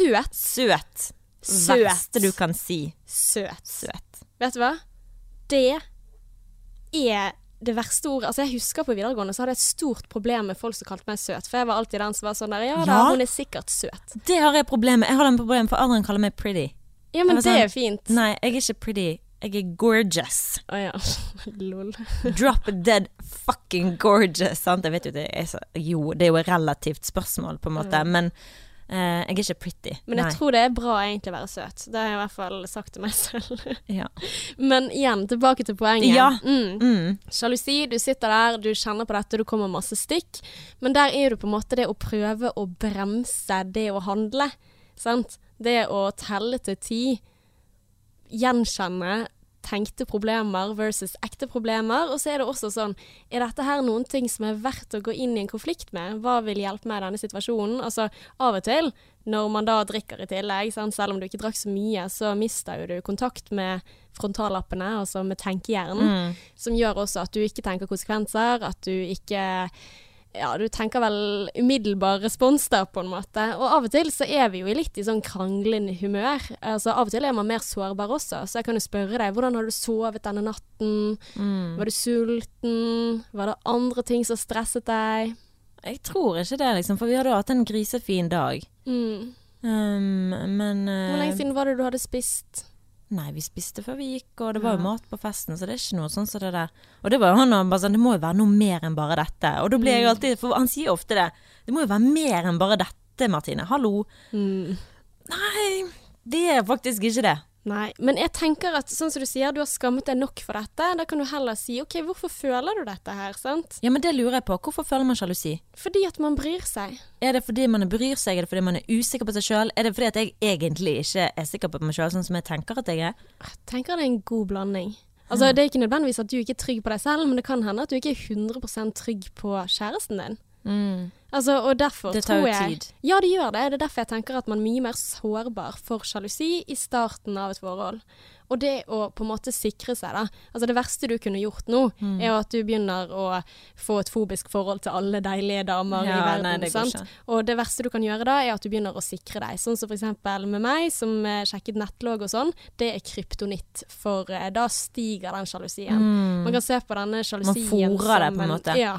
søt. Søt. Søt. Verste du kan si. Søt. Søt. Vet du hva? Det er det verste ordet. Altså Jeg husker på videregående så hadde jeg et stort problem med folk som kalte meg søt. For jeg var alltid den som var sånn der Ja da, Ja. hun er sikkert søt. Det har jeg problem med. Jeg har den problem for Adrian kaller meg pretty. Ja, men det sånn, er fint. Nei, jeg er ikke pretty. Jeg er gorgeous. Å ja. [LAUGHS] Lol. Drop dead fucking gorgeous. Sant? Jeg vet jo det er så Jo, det er jo et relativt spørsmål, på en måte, men eh, jeg er ikke pretty. Men jeg Nei. tror det er bra egentlig å være søt. Det har jeg i hvert fall sagt til meg selv. ja. [LAUGHS] Men igjen, tilbake til poenget. Ja. Mm. Mm. Du sitter der, du kjenner på dette, du kommer masse stikk. Men der er du på en måte det å prøve å bremse det å handle. Sant? Det å telle til ti, gjenkjenne tenkte problemer versus ekte problemer. Og så er det også sånn Er dette her noen ting som er verdt å gå inn i en konflikt med? Hva vil hjelpe meg i denne situasjonen? Altså, av og til, når man da drikker i tillegg, sant? selv om du ikke drakk så mye, så mister jo du kontakt med frontallappene, altså med tenkehjernen Mm. som gjør også at du ikke tenker konsekvenser, at du ikke ja, du tenker vel umiddelbar respons der, på en måte. Og av og til så er vi jo litt i sånn kranglende humør. Altså Av og til er man mer sårbar også, så jeg kan jo spørre deg hvordan har du sovet denne natten? Mm. Var du sulten? Var det andre ting som stresset deg? Jeg tror ikke det, liksom, for vi hadde hatt en grisefin dag. Mm. Um, men Hvor eh, lenge siden var det du hadde spist? Nei, vi spiste før vi gikk, og det var jo mat på festen, så det er ikke noe sånn som det der. Og det var jo han og bare sånn, det må jo være noe mer enn bare dette. Og da blir jeg Mm. alltid, for han sier ofte det, det må jo være mer enn bare dette, Martine. Hallo. Mm. Nei, det er faktisk ikke det. Nei, men jeg tenker at sånn som du sier, du har skammet deg nok for dette. Da kan du heller si OK, hvorfor føler du dette her, sant? Ja, men det lurer jeg på. Hvorfor føler man sjalusi? Fordi at man bryr seg. Er det fordi man bryr seg, er det fordi man er usikker på seg sjøl? Er det fordi at jeg egentlig ikke er sikker på meg sjøl, sånn som jeg tenker at jeg er? Jeg tenker det er en god blanding. Altså, Det er ikke nødvendigvis at du ikke er trygg på deg selv, men det kan hende at du ikke er 100 trygg på kjæresten din. Altså, og derfor Det tar jo jeg tid. Ja, det gjør det. Det er derfor jeg tenker at man er mye mer sårbar for sjalusi i starten av et forhold. Og det å på en måte sikre seg, da. Altså det verste du kunne gjort nå, Mm. er at du begynner å få et fobisk forhold til alle deilige damer i verden. nei, det sant? ikke. Og det verste du kan gjøre da, er at du begynner å sikre deg. Sånn som eksempel med meg, som eh, sjekket nettlogg og sånn. Det er kryptonitt, for eh, da stiger den sjalusien. Man kan se på denne sjalusien fôrer det på en måte. Ja.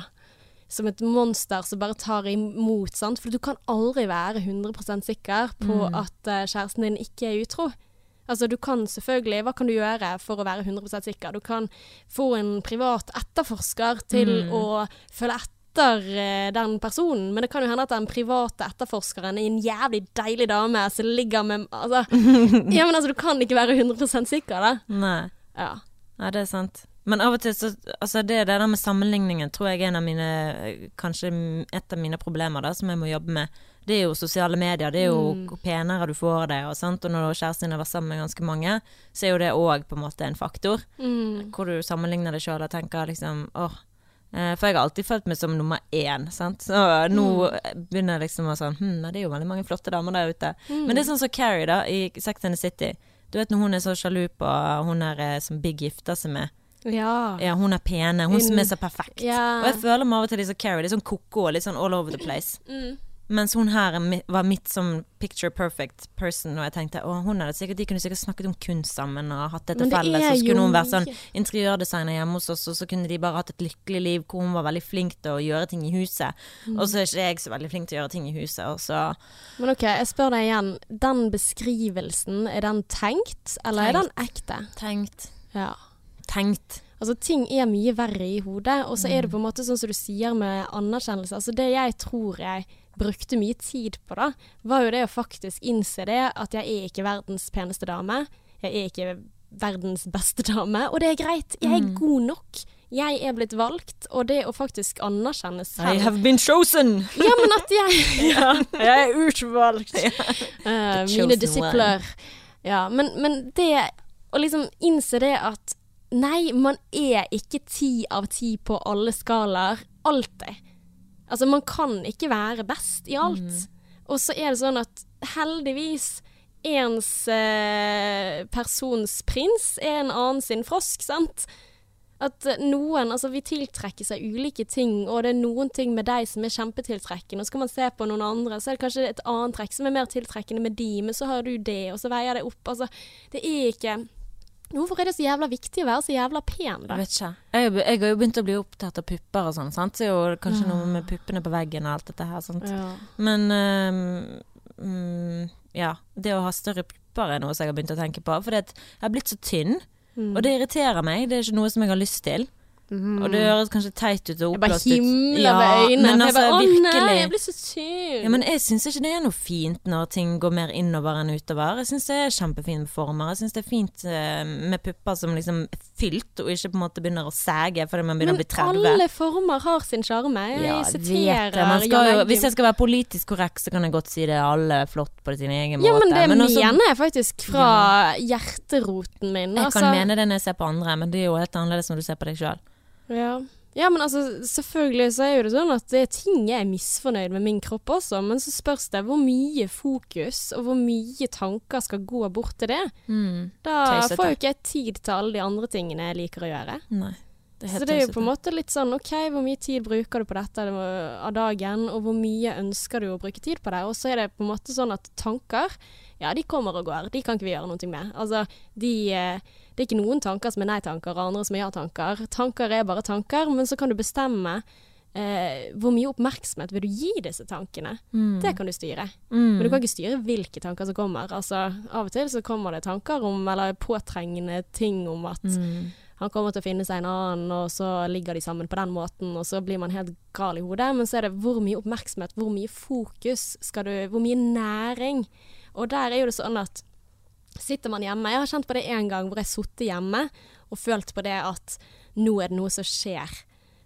Som et monster som bare tar imot, sant. For du kan aldri være 100% sikker på Mm. at uh, kjæresten din ikke er utro. Altså, du kan selvfølgelig Hva kan du gjøre for å være 100% sikker? Du kan få en privat etterforsker til Mm. å følge etter eh, den personen, men det kan jo hende at den private etterforskeren er en jævlig deilig dame som ligger med Altså, [LAUGHS] ja, men altså, du kan ikke være 100 sikker, da. Nei. Ja. Nei, det er sant. Men av og til så Altså, det, der med sammenligningen tror jeg er en av mine Kanskje et av mine problemer da, som jeg må jobbe med. Det er jo sosiale medier. Det er jo Mm. hvor penere du får det, og, sant? og når kjæresten din har vært sammen med ganske mange, så er jo det òg på en måte en faktor. Mm. Hvor du sammenligner deg sjøl og tenker liksom åh. eh, For jeg har alltid følt meg som nummer én, sant. Så nå begynner jeg liksom å sånn Hm, det er jo veldig mange flotte damer der ute. Men det er sånn som Carrie, da, i Sex and the City. Du vet når hun er så sjalu på hun der eh, som Big gifter seg med. Ja. Ja, hun er pene. Hun som er så perfekt. Ja. Og jeg føler meg av og til litt som Carrie. Litt sånn ko-ko litt sånn all over the place. Mm. Mens hun her er var mitt som picture perfect person, og jeg tenkte å, hun hadde sikkert, de kunne sikkert snakket om kunst sammen og hatt det til felles. så skulle hun vært sånn interiørdesigner hjemme hos oss, og så kunne de bare hatt et lykkelig liv hvor hun var veldig flink til å gjøre ting i huset. Mm. Og så er ikke jeg så veldig flink til å gjøre ting i huset, og så Men ok, jeg spør deg igjen. Den beskrivelsen, er den tenkt, eller er den ekte? tenkt. Ja. Tenkt. Altså, ting er mye verre i hodet, og så er det Mm. på en måte sånn som du sier med anerkjennelse. Altså, det jeg tror jeg brukte mye tid på, da, var jo det å faktisk innse det at jeg er ikke verdens peneste dame. Jeg er ikke verdens beste dame, og det er greit. Jeg er Mm. god nok. Jeg er blitt valgt, og det å faktisk anerkjenne I have been chosen! Ja, men at jeg [LAUGHS] ja, Jeg er utvalgt. [LAUGHS] Eh, mine disipler. Ja, men, men det å liksom innse det at nei, man er ikke ti av ti på alle skalaer. Alltid. Altså, man kan ikke være best i alt. Mm. Og så er det sånn at heldigvis ens eh, persons prins er en annen sin frosk, sant? At eh, noen, altså vi tiltrekker seg ulike ting, og det er noen ting med deg som er kjempetiltrekkende, og så kan man se på noen andre, så er det kanskje et annet trekk som er mer tiltrekkende med de, men så har du det, og så veier det opp. Altså, det er ikke Hvorfor er det så jævla viktig å være så jævla pen, da? Jeg vet ikke. Jeg, jeg har jo begynt å bli opptatt av pupper og sånn, sant. Så er jo kanskje noe med puppene på veggen og alt dette her, sant. Ja. Men mm, ja, det å ha større pupper er noe som jeg har begynt å tenke på. For jeg har blitt så tynn, Mm. og det irriterer meg. Det er ikke noe som jeg har lyst til. Og det høres kanskje teit ut og Jeg bare himler med øynene. men altså, jeg bare, Å nei, jeg blir så sur. Ja, men jeg syns ikke det er noe fint når ting går mer innover enn utover. Jeg syns det er kjempefine former. Jeg syns det er fint eh, med pupper som liksom er fylt, og ikke på en måte begynner å sæge fordi man begynner Men å bli 30. alle former har sin sjarme. Jeg Ja, siterer jo, hvis jeg skal være politisk korrekt, så kan jeg godt si det. Alle er flott på sin egen Ja, måte. men det også- mener jeg faktisk fra hjerteroten min. jeg altså. kan mene det når jeg ser på andre, men det er jo helt annerledes når du ser på deg sjøl. Ja. ja, men altså, selvfølgelig så er jo det sånn at det er ting jeg er misfornøyd med min kropp også, men så spørs det hvor mye fokus og hvor mye tanker skal gå bort til det. Da Tøysete. får jo ikke jeg tid til alle de andre tingene jeg liker å gjøre. Nei. Det er Så det er jo på en måte litt sånn OK, hvor mye tid bruker du på dette av dagen, og hvor mye ønsker du å bruke tid på det? Og så er det på en måte sånn at tanker, ja, de kommer og går. De kan ikke vi gjøre noe med. Altså, de eh, Det er ikke noen tanker som er nei-tanker, og andre som er ja-tanker. Tanker er bare tanker, men så kan du bestemme eh, hvor mye oppmerksomhet vil du gi disse tankene? Mm. Det kan du styre. Mm. Men du kan ikke styre hvilke tanker som kommer. Altså, av og til så kommer det tanker om, eller påtrengende ting om at Mm. han kommer til å finne seg en annen, og så ligger de sammen på den måten, og så blir man helt gal i hodet. Men så er det hvor mye oppmerksomhet, hvor mye fokus skal du Hvor mye næring? Og der er jo det sånn at sitter man hjemme Jeg har kjent på det en gang hvor jeg har hjemme og følt på det at nå er det noe som skjer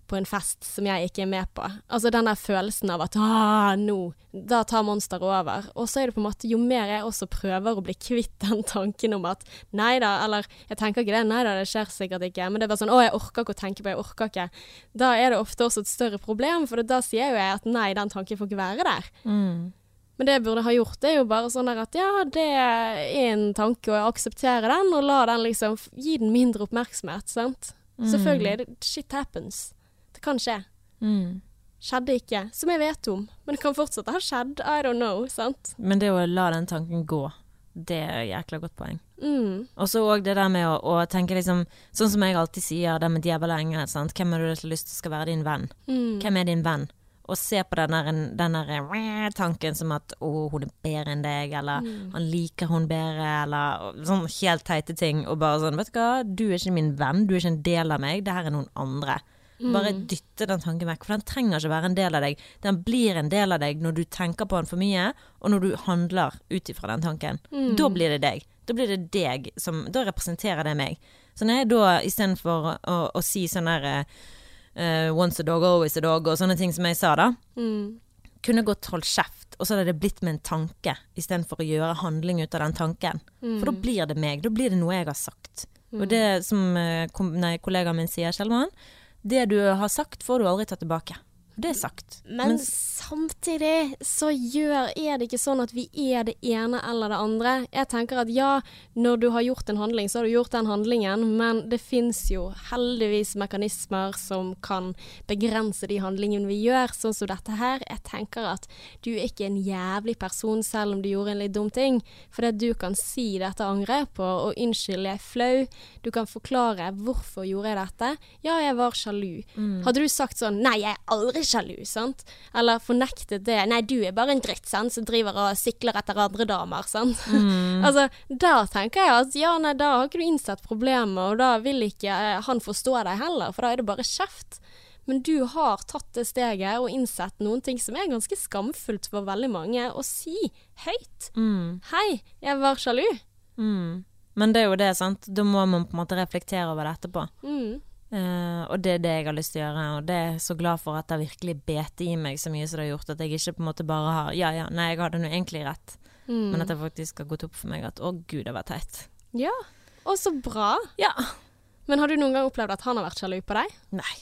på en fest som jeg ikke er med på. Altså den der følelsen av at ah, nå, da tar monsteret over. Og så er det på en måte, jo mer jeg også prøver å bli kvitt [LAUGHS] den tanken om at nei da, eller jeg tenker ikke det, nei da, det skjer sikkert ikke, men det er bare sånn å, jeg orker ikke å tenke på, jeg orker ikke. Da er det ofte også et større problem, for da sier jo jeg at nei, den tanken får ikke være der. Mm. Men det jeg burde ha gjort, det er jo bare sånn at ja, det er en tanke, og jeg aksepterer den, og la den liksom Gi den mindre oppmerksomhet, sant. Selvfølgelig, shit happens. Det kan skje. Mm. Skjedde ikke, som jeg vet om. Men det kan fortsatt ha skjedd. I don't know, sant. Men det å la den tanken gå, det er et jækla godt poeng. Mm. Og så òg det der med å, å tenke liksom Sånn som jeg alltid sier, det med djevel og engel. Sant? Hvem har du lyst til skal være din venn? Mm. Hvem er din venn? Og se på den der, eh, tanken som at 'å, hun er bedre enn deg', eller Mm. 'han liker hun bedre', eller sånn helt teite ting. Og bare sånn 'vet du hva, du er ikke min venn, du er ikke en del av meg, det her er noen andre'. Bare Mm. dytte den tanken vekk, for den trenger ikke være en del av deg. Den blir en del av deg når du tenker på den for mye, og når du handler ut ifra den tanken. Mm. Da blir det deg. Da blir det deg som Da representerer det meg. Så når jeg da istedenfor å, å, si sånn der eh, once a dog, always a dog, og sånne ting som jeg sa da, Mm. kunne godt holdt kjeft, og så hadde det blitt med en tanke, istedenfor å gjøre handling ut av den tanken. For da blir det meg, da blir det noe jeg har sagt. Og det som eh, nei, kollegaen min sier, Kjellmann, det du har sagt får du aldri ta tilbake. Det er sagt. Men samtidig så gjør, er det ikke sånn at vi er det ene eller det andre. Jeg tenker at ja, når du har gjort en handling, så har du gjort den handlingen, men det fins jo heldigvis mekanismer som kan begrense de handlingene vi gjør, sånn som dette her. Jeg tenker at du er ikke en jævlig person selv om du gjorde en litt dum ting, fordi du kan si dette angrer på, og unnskyld, jeg er flau. Du kan forklare hvorfor gjorde jeg dette. Ja, jeg var sjalu. Hadde du sagt sånn nei, jeg er aldri sjalu, sant? Eller fornektet det. Nei, du er bare en dritt, sant, som driver og sikler etter andre damer, sant. [LAUGHS] altså, da tenker jeg at ja, nei, da har ikke du innsett problemet, og da vil ikke eh, han forstå deg heller, for da er det bare kjeft. Men du har tatt det steget og innsett noen ting som er ganske skamfullt for veldig mange, å si høyt. Mm, Hei, jeg var sjalu. mm. Men det er jo det, sant. Da må man på en måte reflektere over det etterpå. Mm. Eh, og det er det jeg har lyst til å gjøre, og det er jeg så glad for at det har virkelig bet i meg så mye som det har gjort, at jeg ikke på en måte bare har Ja ja, nei, jeg hadde nå egentlig rett, Mm. men at det faktisk har gått opp for meg at å gud, det var teit. Ja, og så bra. Ja. Men har du noen gang opplevd at han har vært sjalu på deg? Nei.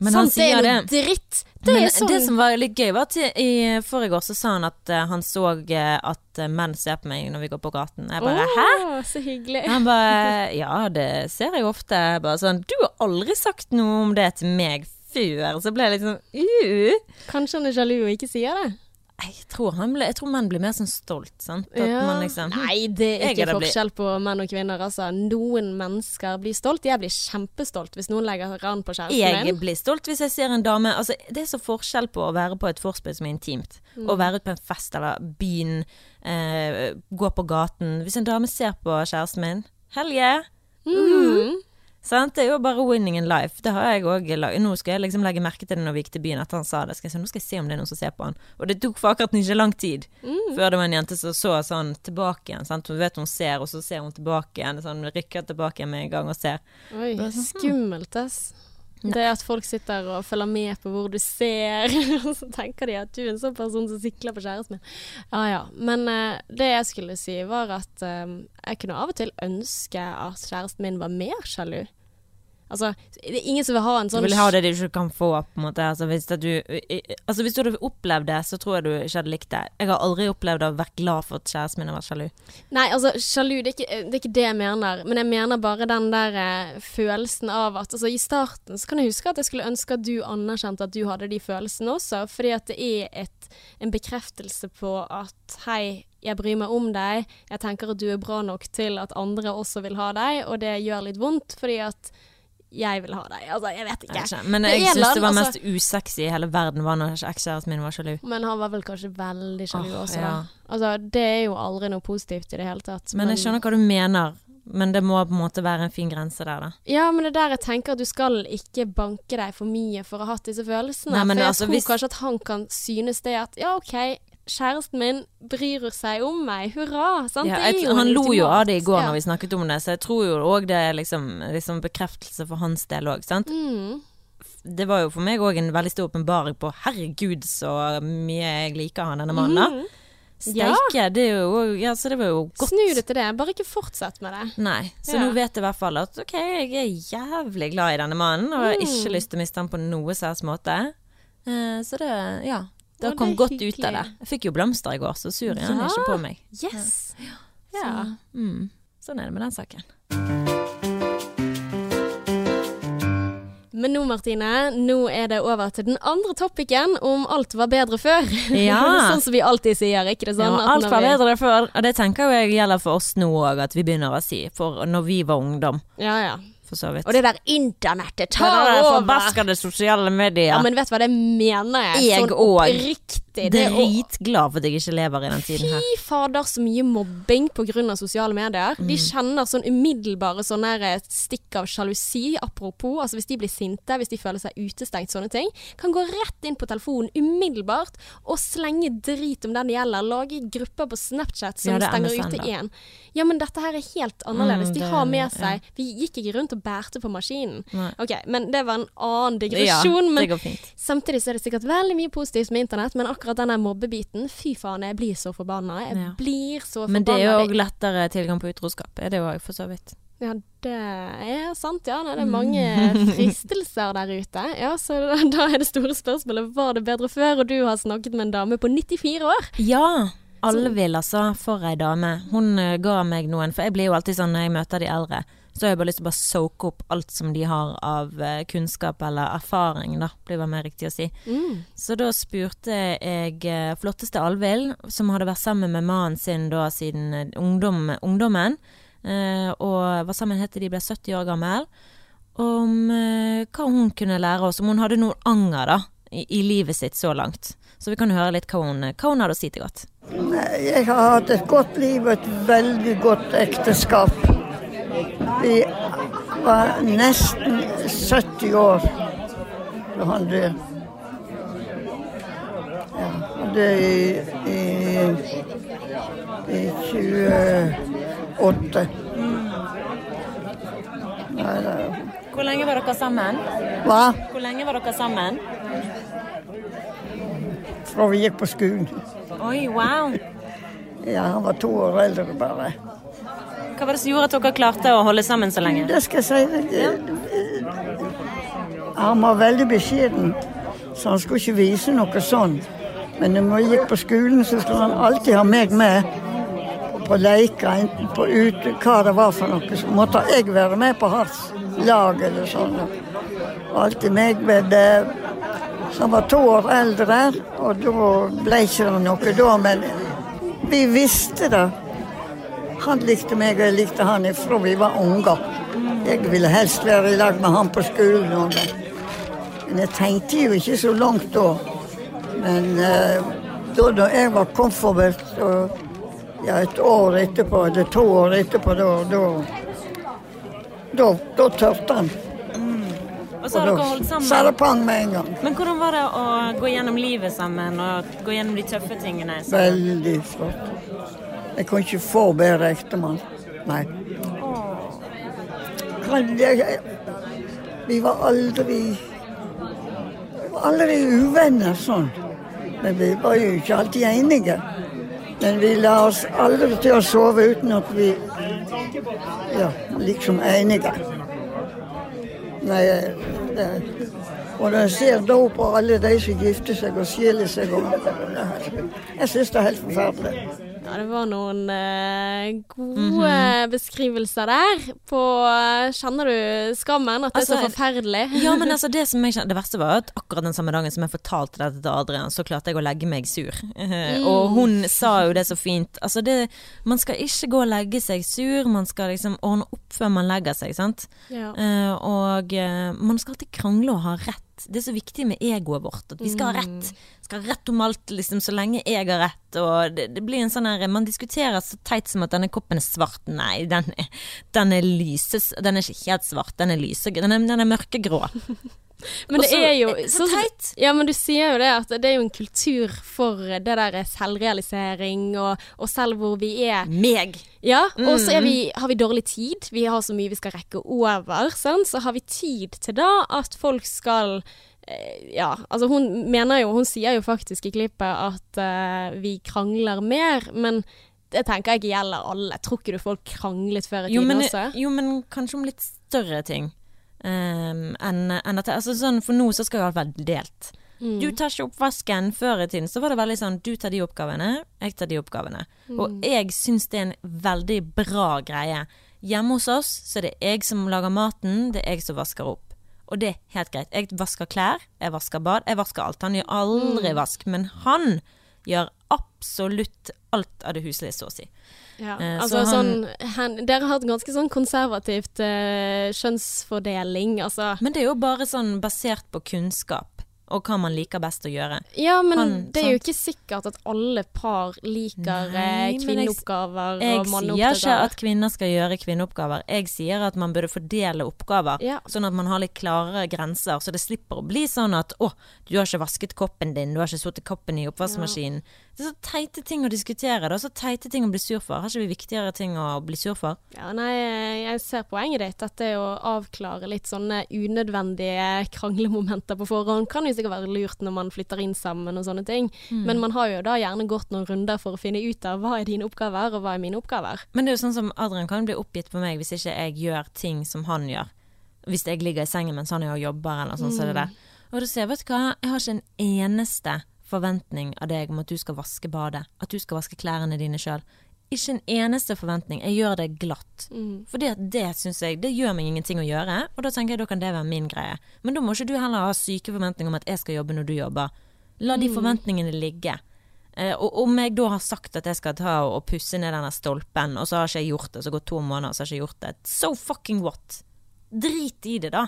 Men han Sant, det sier er det. noe dritt. Det Men sånn det som var litt gøy, var at i- i forrige år så sa han at uh, han så eh, at eh, menn ser på meg når vi går på gaten. Jeg bare oh, hæ? Så hyggelig. Han bare [LAUGHS] ja, det ser jeg ofte. Jeg Bare sånn du har aldri sagt noe om det til meg før. Så ble jeg litt sånn uh. Kanskje han er sjalu og ikke sier det? Jeg tror, han ble, jeg tror menn blir mer sånn stolt, sant. Ja. man liksom hm, Nei, det er ikke forskjell på menn og kvinner. Altså. Noen mennesker blir stolt. Jeg blir kjempestolt hvis noen legger ran på kjæresten Jeg min. blir stolt hvis jeg ser en dame altså, Det er så forskjell på å være på et vorspiel som er intimt, Mm. og være ute på en fest eller byen, eh, gå på gaten. Hvis en dame ser på kjæresten min Helge! Mm. Sant? Det er jo bare winning in life. Det har jeg òg Nå skal jeg liksom legge merke til det når vi gikk til byen, at han sa det. Skal jeg se, nå skal jeg se om det er noen som ser på han. Og det tok for akkurat ikke lang tid Mm. før det var en jente som så sånn tilbake igjen. Sant? Hun vet hun ser, og så ser hun tilbake igjen. Sånn rykker tilbake igjen med en gang og ser. Oi, sånn, skummelt, ass. Det er at folk sitter og følger med på hvor du ser, [LAUGHS] og så tenker de at du er en sånn person som sikler på kjæresten min. Ja ja. Men uh, det jeg skulle si, var at um, jeg kunne av og til ønske at kjæresten min var mer sjalu. Altså, det er ingen som vil ha en sånn Du vil ha det du ikke kan få, på en måte. Altså hvis, du, altså hvis du hadde opplevd det, så tror jeg du ikke hadde likt det. Jeg har aldri opplevd å være glad for at kjæresten min har vært sjalu. Nei, altså, sjalu, det er, ikke, det er ikke det jeg mener. Men jeg mener bare den der eh, følelsen av at Altså, i starten så kan jeg huske at jeg skulle ønske at du anerkjente at du hadde de følelsene også, fordi at det er et, en bekreftelse på at hei, jeg bryr meg om deg, jeg tenker at du er bra nok til at andre også vil ha deg, og det gjør litt vondt, fordi at jeg vil ha deg. Altså, jeg vet ikke. Jeg. Men jeg syns det var annen, mest usexy i hele verden var når ekskjæresten min var sjalu. Men han var vel kanskje veldig sjalu oh, også, ja. da. Altså, det er jo aldri noe positivt i det hele tatt. Men jeg skjønner hva du mener. Men det må på en måte være en fin grense der, da. Ja, men det er der jeg tenker at du skal ikke banke deg for mye for å ha hatt disse følelsene. Nei, for jeg altså, tror hvis- kanskje at han kan synes det at ja, OK, kjæresten min bryr seg om meg, hurra. Sant? Ja, jeg, han lo jo av det i går Ja. når vi snakket om det, så jeg tror jo òg det er liksom, liksom bekreftelse for hans del òg, sant. Mm. Det var jo for meg òg en veldig stor åpenbaring på herregud så mye jeg liker han denne mannen. da. Steike, Ja. Det er jo Ja, så det var jo godt. Snu det til det, bare ikke fortsett med det. Nei, så Ja. nå vet jeg i hvert fall at ok, jeg er jævlig glad i denne mannen, og har Mm. ikke lyst til å miste han på noe særs måte. Uh, så det, ja. Det kom det godt ut av det. Jeg fikk jo blomster i går, så sur er han Ja. ikke på meg. Yes. Ja. Så, mm, sånn er det med den saken. Men nå, Martine, nå er det over til den andre topicen om alt var bedre før. [LAUGHS] Ja. sånn som vi alltid sier, ikke det sånn? ja, alt var vi- bedre før, og det tenker jeg gjelder for oss nå òg, at vi begynner å si. For når vi var ungdom, Ja, ja. For så vidt. Og det der internettet tar Det der over! forbaskede sosiale medier. Ja, men vet du hva, det mener jeg. Jeg sånn òg. Det å- Dritglad for at jeg ikke lever i den tiden her. Fy fader, så mye mobbing pga. sosiale medier. De Mm. kjenner sånn umiddelbare sånne stikk av sjalusi, apropos. Altså hvis de blir sinte, hvis de føler seg utestengt, sånne ting. Kan gå rett inn på telefonen umiddelbart og slenge drit om den det gjelder. Lage grupper på Snapchat som Ja, er stenger ute én. Ja, men dette her er helt annerledes. Mm, De har med ja. seg Vi gikk ikke rundt og bærte på maskinen. Nei. Ok, men det var en annen Ja, men det. Samtidig så er det sikkert veldig mye positivt med internett, men akkurat den der mobbebiten, fy faen, jeg blir så forbanna. Jeg Ja. blir så forbanna. Men det er jo òg lettere tilgang på utroskap. Er det jo òg, for så vidt. Ja, det er sant, ja. Det er mange [LAUGHS] fristelser der ute. Ja, så da, da er det store spørsmålet, var det bedre før? Og du har snakket med en dame på 94 år. Ja! Alle vil, altså. For ei dame. Hun eh, ga meg noen, for jeg blir jo alltid sånn når jeg møter de eldre, så har jeg bare lyst til å bare soake opp alt som de har av eh, kunnskap eller erfaring, da, blir vel mer riktig å si. Mm. Så da spurte jeg eh, flotteste Alvhild, som hadde vært sammen med mannen sin da siden eh, ungdom, ungdommen, eh, og var sammen helt til de ble 70 år gammel, om hva hun kunne lære oss, om hun hadde noen anger da, i, i livet sitt så langt. Så vi kan høre litt hva hun, hva hun hadde å si til godt. Jeg har hatt et godt liv og et veldig godt ekteskap. Vi var nesten 70 år da han døde. Ja, og det i, i, i 28. Nei, det, Hvor lenge var dere sammen? hva? Hvor lenge var dere sammen? Fra vi gikk på skolen. Oi, wow. Ja, han var to år eldre bare. Hva var det som gjorde at dere klarte å holde sammen så lenge? Det skal jeg si. Han var veldig beskjeden, så han skulle ikke vise noe sånt. Men når vi gikk på skolen, så skulle han alltid ha meg med på leker, enten på ute, hva det var for noe. Så måtte jeg være med på hans lag eller sånn. Alltid meg med det. Så han var to år eldre, og da ble ikke det noe da. Men vi visste det. Han likte meg, og jeg likte han ifra vi var unger. Jeg ville helst være i lag med han på skolen. Og, men jeg tenkte jo ikke så langt da. Men eh, da, da jeg var komfortabel, og ja, et år etterpå, eller to år etterpå, da Da, da, da tørte han. Og så har dere holdt sa det sammen. pang med en gang. Men hvordan var det å gå gjennom livet sammen og gå gjennom de tøffe tingene? Veldig flott. Jeg kunne ikke få bedre ektemann. Nei. Jeg, vi var aldri vi var aldri uvenner sånn. Men vi var jo ikke alltid enige. Men vi la oss aldri til å sove uten at vi ja, liksom enige. Nei, det, og når jeg ser da på alle de som gifter seg og skiller seg og, Jeg syns det er helt forferdelig. Ja, det var noen eh, gode Mhm. beskrivelser der på eh, Kjenner du skammen? At det er så Altså, forferdelig? [LAUGHS] Ja, men altså det som jeg kjenner Det verste var at akkurat den samme dagen som jeg fortalte dette til Adrian, så klarte jeg å legge meg sur. [LAUGHS] Mm. Og hun sa jo det så fint. Altså det Man skal ikke gå og legge seg sur, man skal liksom ordne opp før man legger seg, sant. Ja. Eh, og eh, man skal alltid krangle og ha rett. Det er så viktig med egoet vårt, at vi skal ha rett. Skal ha rett om alt, liksom, så lenge jeg har rett. Og det, det blir en sånn her Man diskuterer så teit som at denne koppen er svart. Nei, den er, den er lyses... Den er ikke helt svart, den er lysegrå. Den er, den er mørkegrå. [LAUGHS] Men det er jo så teit. Ja, men du sier jo det at det er jo en kultur for det der selvrealisering, og, og selv hvor vi er Meg. Ja, og så Mm. vi, har vi dårlig tid. Vi har så mye vi skal rekke over. Sant? Så har vi tid til da at folk skal eh, Ja, altså hun mener jo Hun sier jo faktisk i klippet at uh, vi krangler mer, men det tenker jeg ikke gjelder alle. Tror ikke du folk kranglet før i tiden også? jo, men kanskje om litt større ting. Um, enn en at altså sånn, For nå så skal jo alt være delt. Mm. Du tar ikke oppvasken. Før i tiden så var det veldig sånn du tar de oppgavene, jeg tar de oppgavene. Og jeg syns det er en veldig bra greie. Hjemme hos oss så er det jeg som lager maten, det er jeg som vasker opp. Og det er helt greit. Jeg vasker klær, jeg vasker bad, jeg vasker alt. Han gjør aldri vask, men han gjør absolutt alt av det huslige, så å si. Ja, Eh, altså så sånn han, Dere har et ganske sånn konservativt eh, kjønnsfordeling, altså. Men det er jo bare sånn basert på kunnskap og hva man liker best å gjøre. Ja, men Han, det er jo ikke sikkert at alle par liker Nei, eh, men jeg- kvinneoppgaver Jeg sier ikke at kvinner skal gjøre kvinneoppgaver. Jeg sier at man burde fordele oppgaver, Ja. sånn at man har litt klarere grenser. Så det slipper å bli sånn at 'å, du har ikke vasket koppen din, du har ikke satt koppen i oppvaskmaskinen'. Det er så teite ting å diskutere. Det er så teite ting å bli sur for. Har ikke vi viktigere ting å bli sur for? Ja, nei, jeg ser poenget ditt. Dette er å avklare litt sånne unødvendige kranglemomenter på forhånd. Kan jo sikkert være lurt når man flytter inn sammen og sånne ting. Mm. Men man har jo da gjerne gått noen runder for å finne ut av hva er dine oppgaver, og hva er mine oppgaver. Men det er jo sånn som Adrian kan bli oppgitt på meg hvis ikke jeg gjør ting som han gjør. Hvis jeg ligger i sengen mens han er og jobber eller sånn, så er det det. Og da sier jeg, vet du hva, jeg har ikke en eneste forventning av deg om at du skal vaske badet. At du skal vaske klærne dine sjøl. Ikke en eneste forventning. Jeg gjør det glatt. Mm. For det syns jeg Det gjør meg ingenting å gjøre, og da tenker jeg da kan det være min greie. Men da må ikke du heller ha syke forventninger om at jeg skal jobbe når du jobber. La de forventningene ligge. Eh, og om jeg da har sagt at jeg skal ta og pusse ned denne stolpen, og så har ikke jeg gjort det, så går to måneder, så har jeg ikke gjort det. So fucking what? Drit i det, da.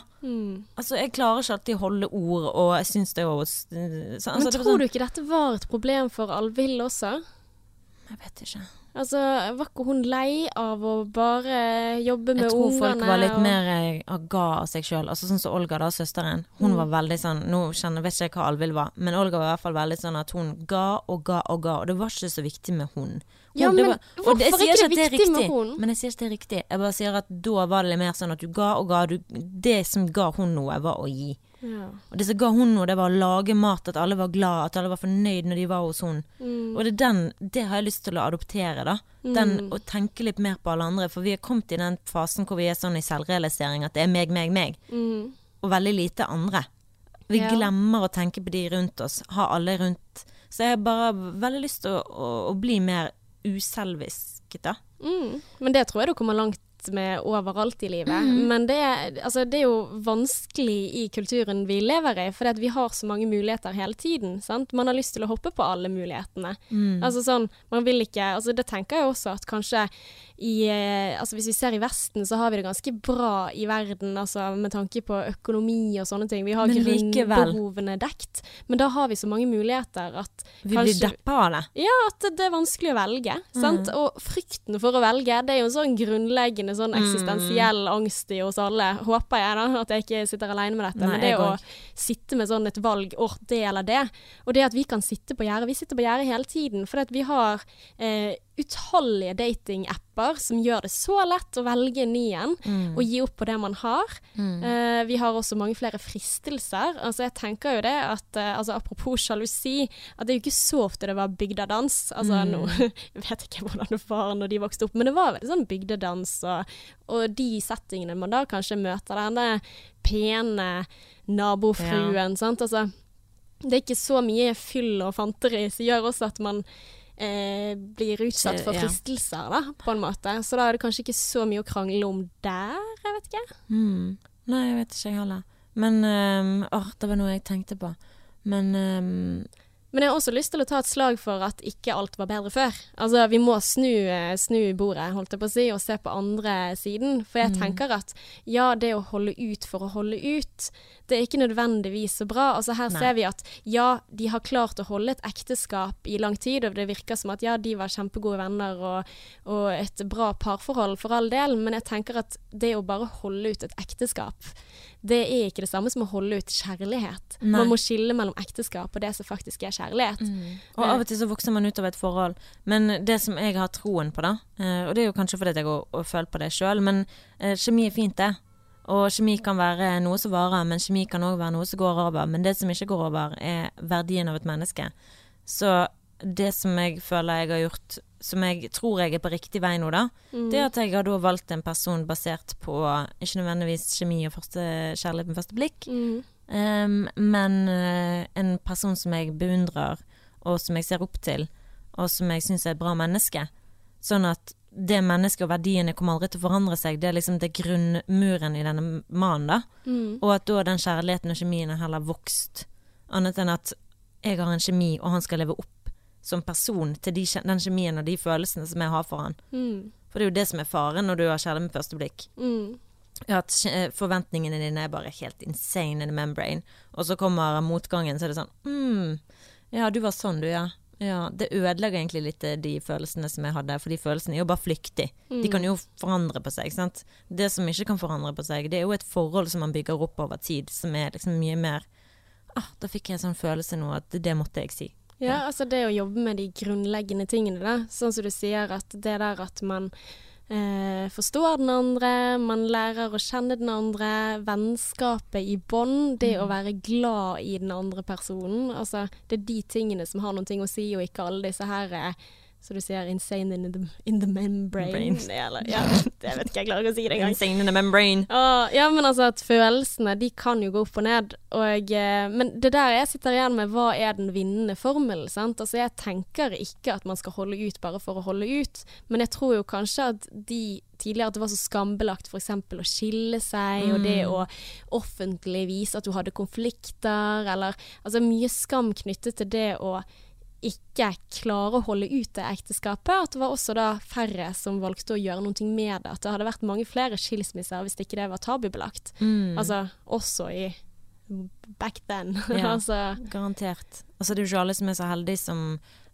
Altså, jeg klarer ikke alltid å holde ord, og jeg syns det er altså, Men tror sånn- du ikke dette var et problem for Alvhild også? Jeg vet ikke. Altså, Var ikke hun lei av å bare jobbe med ungene? Jeg tror ungene? folk var litt og- mer eh, ga av seg sjøl. Altså, sånn som Olga, da, søsteren. Hun var veldig sånn Nå kjenner, vet ikke jeg hva Alvhild var, men Olga var i hvert fall veldig sånn at hun ga og ga og ga, og det var ikke så viktig med hun. hun Ja, det men var, og det- hvorfor ikke det viktig med hun? Men jeg sier ikke det er riktig. Jeg bare sier at da var det litt mer sånn at du ga og ga. Du, det som ga hun noe, var å gi. Ja. Og det som ga hun noe, det var å lage mat, at alle var glad, at alle var fornøyd når de var hos hun. Mm. Og det, den, det har jeg lyst til å adoptere, da. Den Å tenke litt mer på alle andre. For vi har kommet i den fasen hvor vi er sånn i selvrealisering at det er meg, meg, meg. Mm. Og veldig lite andre. Vi Ja. glemmer å tenke på de rundt oss. Ha alle rundt. Så jeg har bare veldig lyst til å, å, å bli mer uselvisk, da. Mm. Men det tror jeg du kommer langt med overalt i livet. Mm. Men det, altså, det er jo vanskelig i kulturen vi lever i, for vi har så mange muligheter hele tiden. Sant? Man har lyst til å hoppe på alle mulighetene. Mm. Altså sånn, man vil ikke altså Det tenker jeg også at kanskje i eh, Altså hvis vi ser i Vesten, så har vi det ganske bra i verden, altså med tanke på økonomi og sånne ting. Vi har grunnbehovene dekt, men da har vi så mange muligheter at Vi blir deppa av det. ja, at det er vanskelig å velge. Sant? Og frykten for å velge, det er jo en sånn grunnleggende sånn eksistensiell angst i oss alle. Håper jeg, da, at jeg ikke sitter alene med dette. Nei, men det å sitte med sånn et valg, åh, det eller det. Og det at vi kan sitte på gjerdet. Vi sitter på gjerdet hele tiden. For at vi har eh, utallige datingapper som gjør det så lett å velge en ny en, Mm. og gi opp på det man har. Eh, vi har også mange flere fristelser. Altså, jeg tenker jo det at uh, altså, Apropos sjalusi, at det er jo ikke så ofte det var bygdedans. Altså, nå [LAUGHS] jeg vet ikke hvordan det var når de vokste opp, men det var veldig sånn bygdedans, og, og de settingene man da kanskje møter denne pene nabofruen, sant. Altså, det er ikke så mye fyll og fanteri som gjør også at man eh, blir utsatt for fristelser, da, på en måte. Så da er det kanskje ikke så mye å krangle om der, jeg vet ikke. Mm. Nei, jeg vet ikke jeg heller. Men um, åh, det var noe jeg tenkte på. Men ehm, Men jeg har også lyst til å ta et slag for at ikke alt var bedre før. Altså, vi må snu, eh, snu bordet, holdt jeg på å si, og se på andre siden. For jeg tenker at ja, det å holde ut for å holde ut, det er ikke nødvendigvis så bra. Altså, her Nei. ser vi at ja, de har klart å holde et ekteskap i lang tid, og det virker som at ja, de var kjempegode venner og, og et bra parforhold for all del, men jeg tenker at det å bare holde ut et ekteskap, det er ikke det samme som å holde ut kjærlighet. Nei. Man må skille mellom ekteskap og det som faktisk er kjærlighet. Og av og til så vokser man ut av et forhold. Men det som jeg har troen på, da, eh, og det er jo kanskje fordi jeg har har følt på det sjøl, men eh, kjemi er fint, det. Og kjemi kan være noe som varer, men kjemi kan òg være noe som går over. Men det som ikke går over, er verdien av et menneske. Så det som jeg føler jeg har gjort, som jeg tror jeg er på riktig vei nå, da, det er at jeg har da valgt en person basert på ikke nødvendigvis kjemi og første kjærlighet med første blikk, Mm. um, men uh, en person som jeg beundrer, og som jeg ser opp til, og som jeg syns er et bra menneske. Sånn at det mennesket og verdiene kommer aldri til å forandre seg. Det er liksom det grunnmuren i denne mannen, da. Mm. Og at da den kjærligheten og kjemien har heller vokst. Annet enn at jeg har en kjemi, og han skal leve opp som person til de, den kjemien og de følelsene som jeg har for han. Mm. For det er jo det som er faren når du har kjærlighet med første blikk. Mm. At forventningene dine er bare helt insane in the membrane. Og så kommer motgangen, så er det sånn mm, Ja, du var sånn, du, ja. ja. Det ødelegger egentlig litt eh, de følelsene som jeg hadde, for de følelsene er jo bare flyktige. De kan jo forandre på seg. sant? Det som ikke kan forandre på seg, det er jo et forhold som man bygger opp over tid, som er liksom mye mer ah, Da fikk jeg en sånn følelse nå at det måtte jeg si. Ja, altså det å jobbe med de grunnleggende tingene, da. Sånn som du sier, at det der at man eh, forstår den andre, man lærer å kjenne den andre, vennskapet i bånd, det å være glad i den andre personen. Altså, det er de tingene som har noen ting å si, og ikke alle disse her eh, så du sier 'insane in the, in the membrane'. Eller, ja, [LAUGHS] det vet ikke, jeg klarer ikke å si det engang. Insane in the membrane. Og, ja, men altså at følelsene de kan jo gå opp og ned. Og, eh, men det der jeg sitter igjen med, hva er den vinnende formelen? sant? Altså Jeg tenker ikke at man skal holde ut bare for å holde ut, men jeg tror jo kanskje at de tidligere at det var så skambelagt f.eks. å skille seg, og det å offentlig vise at du hadde konflikter, eller altså mye skam knyttet til det å ikke klare å holde ut det ekteskapet. At det var også da færre som valgte å gjøre noe med det. At det hadde vært mange flere skilsmisser hvis ikke det var tabubelagt. Mm. Altså også i back then. [LAUGHS] Ja. altså, Garantert. Altså, det er jo ikke alle som er så heldige som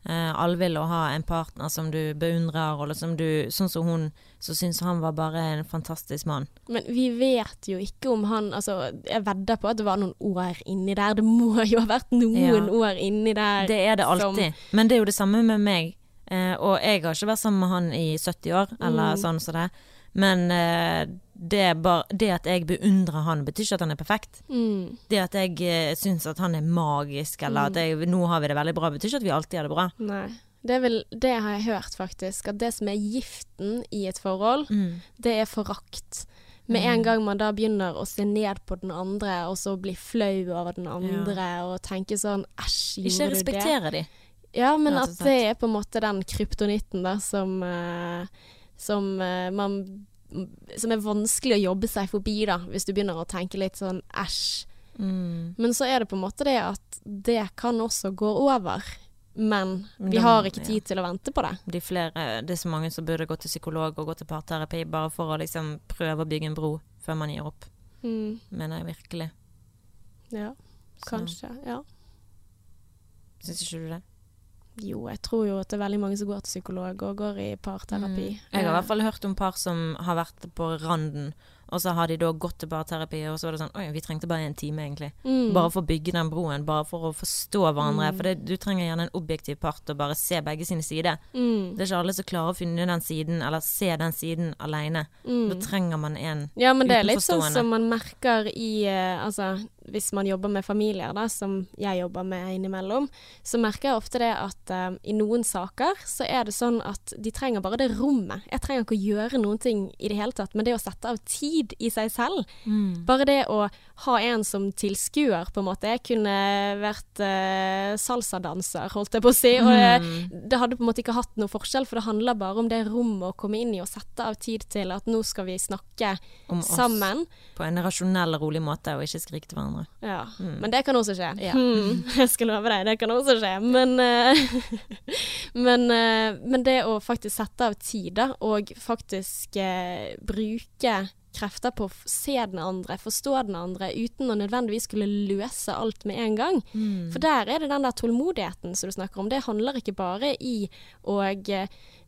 eh, alle vil å ha en partner som du beundrer, eller som du Sånn som hun, som syns han var bare en fantastisk mann. men vi vet jo ikke om han altså, Jeg vedder på at det var noen år inni der. Det må jo ha vært noen Ja. år inni der. Det er det som- alltid. Men det er jo det samme med meg. Eh, og jeg har ikke vært sammen med han i 70 år, eller Mm. sånn som det. Men eh, det, bare, det at jeg beundrer han, betyr ikke at han er perfekt. Mm, Det at jeg eh, syns at han er magisk, eller at jeg, nå har vi det veldig bra, betyr ikke at vi alltid har det bra. nei. Det, er vel, det har jeg hørt, faktisk. At det som er giften i et forhold, Mm. det er forakt. Med en gang man da begynner å se ned på den andre, og så bli flau over den andre, og tenke sånn æsj, Ikke gjorde du det? respektere de. Ja, men at det er på en måte den kryptonitten da, som, uh, som uh, man Som er vanskelig å jobbe seg forbi, da, hvis du begynner å tenke litt sånn æsj. Mm. Men så er det på en måte det at det kan også gå over. Men vi har ikke ja. tid til å vente på det. de flere, det er så mange som burde gå til psykolog og gå til parterapi bare for å liksom prøve å bygge en bro før man gir opp, Mm, mener jeg virkelig. ja, Så, kanskje. Ja. Syns ikke du det? Jo, jeg tror jo at det er veldig mange som går til psykolog og går i parterapi. Mm. Jeg har i hvert fall hørt om par som har vært på randen, og så har de da gått til parterapi, og så var det sånn Oi, vi trengte bare en time, egentlig. Mm. Bare for å bygge den broen, bare for å forstå hverandre. Mm. For det, du trenger gjerne en objektiv part og bare se begge sine sider. Mm. Det er ikke alle som klarer å finne den siden, eller se den siden alene. Mm. Da trenger man en utenforstående. Ja, men det er litt sånn som man merker i eh, Altså, hvis man jobber med familier, da, som jeg jobber med innimellom, så merker jeg ofte det at uh, i noen saker så er det sånn at de trenger bare det rommet. Jeg trenger ikke å gjøre noen ting i det hele tatt, men det å sette av tid i seg selv. Bare det å ha en som tilskuer, på en måte. Jeg kunne vært uh, salsadanser, holdt jeg på å si. Og det, det hadde på en måte ikke hatt noe forskjell, for det handler bare om det rommet å komme inn i og sette av tid til at nå skal vi snakke Om oss. sammen. På en rasjonell og rolig måte, og ikke skrike til hverandre. Ja, men det kan også skje. Ja. [LAUGHS] Jeg skal love deg, det kan også skje. Men, uh, [LAUGHS] men, uh, men det å faktisk sette av tid, da, og faktisk eh, bruke krefter på å se den andre, forstå den andre, uten å nødvendigvis skulle løse alt med en gang. For der er det den der tålmodigheten som du snakker om. Det handler ikke bare i å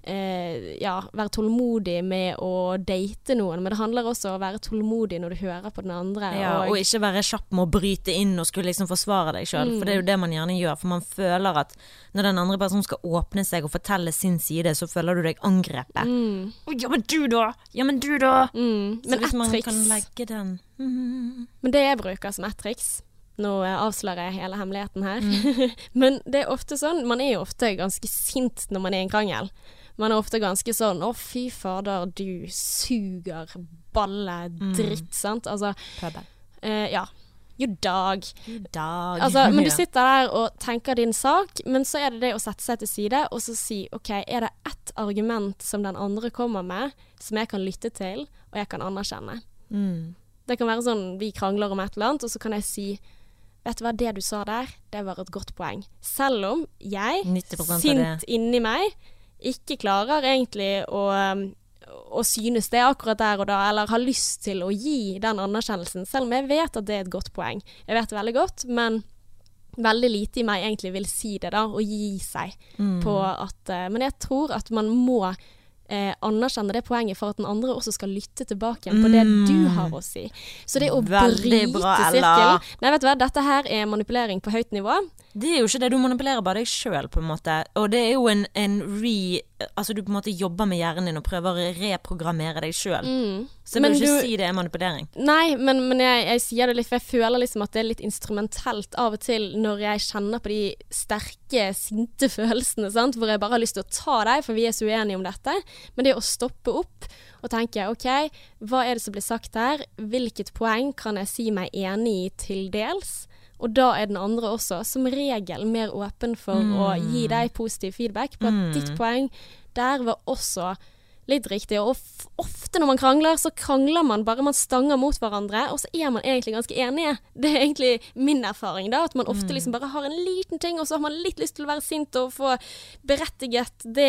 eh, ja, være tålmodig med å date noen, men det handler også om å være tålmodig når du hører på den andre. Ja, og ikke være kjapp med å bryte inn og skulle liksom forsvare deg sjøl, for det er jo det man gjerne gjør. For man føler at når den andre personen skal åpne seg og fortelle sin side, så føler du deg angrepet. Mm. Ja, men du da! Ja, men du da! Mm. Men ett man triks kan legge den Mhm. [LAUGHS] Men det jeg bruker som ett triks Nå eh, avslører jeg hele hemmeligheten her. Mm. [LAUGHS] Men det er ofte sånn Man er jo ofte ganske sint når man er i en krangel. Man er ofte ganske sånn 'Å, fy fader, du suger balle Mm. dritt', sant? Altså Pøbel. eh, Ja. Jo, dag. Dag. Altså, men du [LAUGHS] sitter der og tenker din sak, men så er det det å sette seg til side og så si OK, er det ett argument som den andre kommer med, som jeg kan lytte til, og jeg kan anerkjenne? Mm. Det kan være sånn vi krangler om et eller annet, og så kan jeg si Vet du hva, det du sa der, det var et godt poeng. Selv om jeg, sint inni meg, ikke klarer egentlig å, um, å synes det akkurat der og da, eller har lyst til å gi den anerkjennelsen, selv om jeg vet at det er et godt poeng. Jeg vet det veldig godt, men veldig lite i meg egentlig vil si det, da, og gi seg Mm. på at eh, Men jeg tror at man må eh, anerkjenne det poenget for at den andre også skal lytte tilbake igjen på det du har å si. Så det å Mm. Veldig bryte bra, sirkelen Nei, vet du hva, dette her er manipulering på høyt nivå. Det er jo ikke det, du manipulerer bare deg sjøl, på en måte. Og det er jo en, en re... Altså du på en måte jobber med hjernen din og prøver å reprogrammere deg sjøl. Så jeg Mm. Vil ikke du- si det er manipulering. Nei, men, men jeg, jeg sier det litt, for jeg føler liksom at det er litt instrumentelt av og til når jeg kjenner på de sterke, sinte følelsene, sant? hvor jeg bare har lyst til å ta deg, for vi er så uenige om dette. Men det å stoppe opp og tenke OK, hva er det som blir sagt her? Hvilket poeng kan jeg si meg enig i til dels? Og da er den andre også som regel mer åpen for å gi deg positiv feedback på at ditt poeng der var også litt riktig. Og ofte når man krangler, så krangler man bare, man stanger mot hverandre, og så er man egentlig ganske enige. [LAUGHS] Det er egentlig min erfaring, da, at man ofte liksom bare har en liten ting, og så har man litt lyst til å være sint og få berettiget det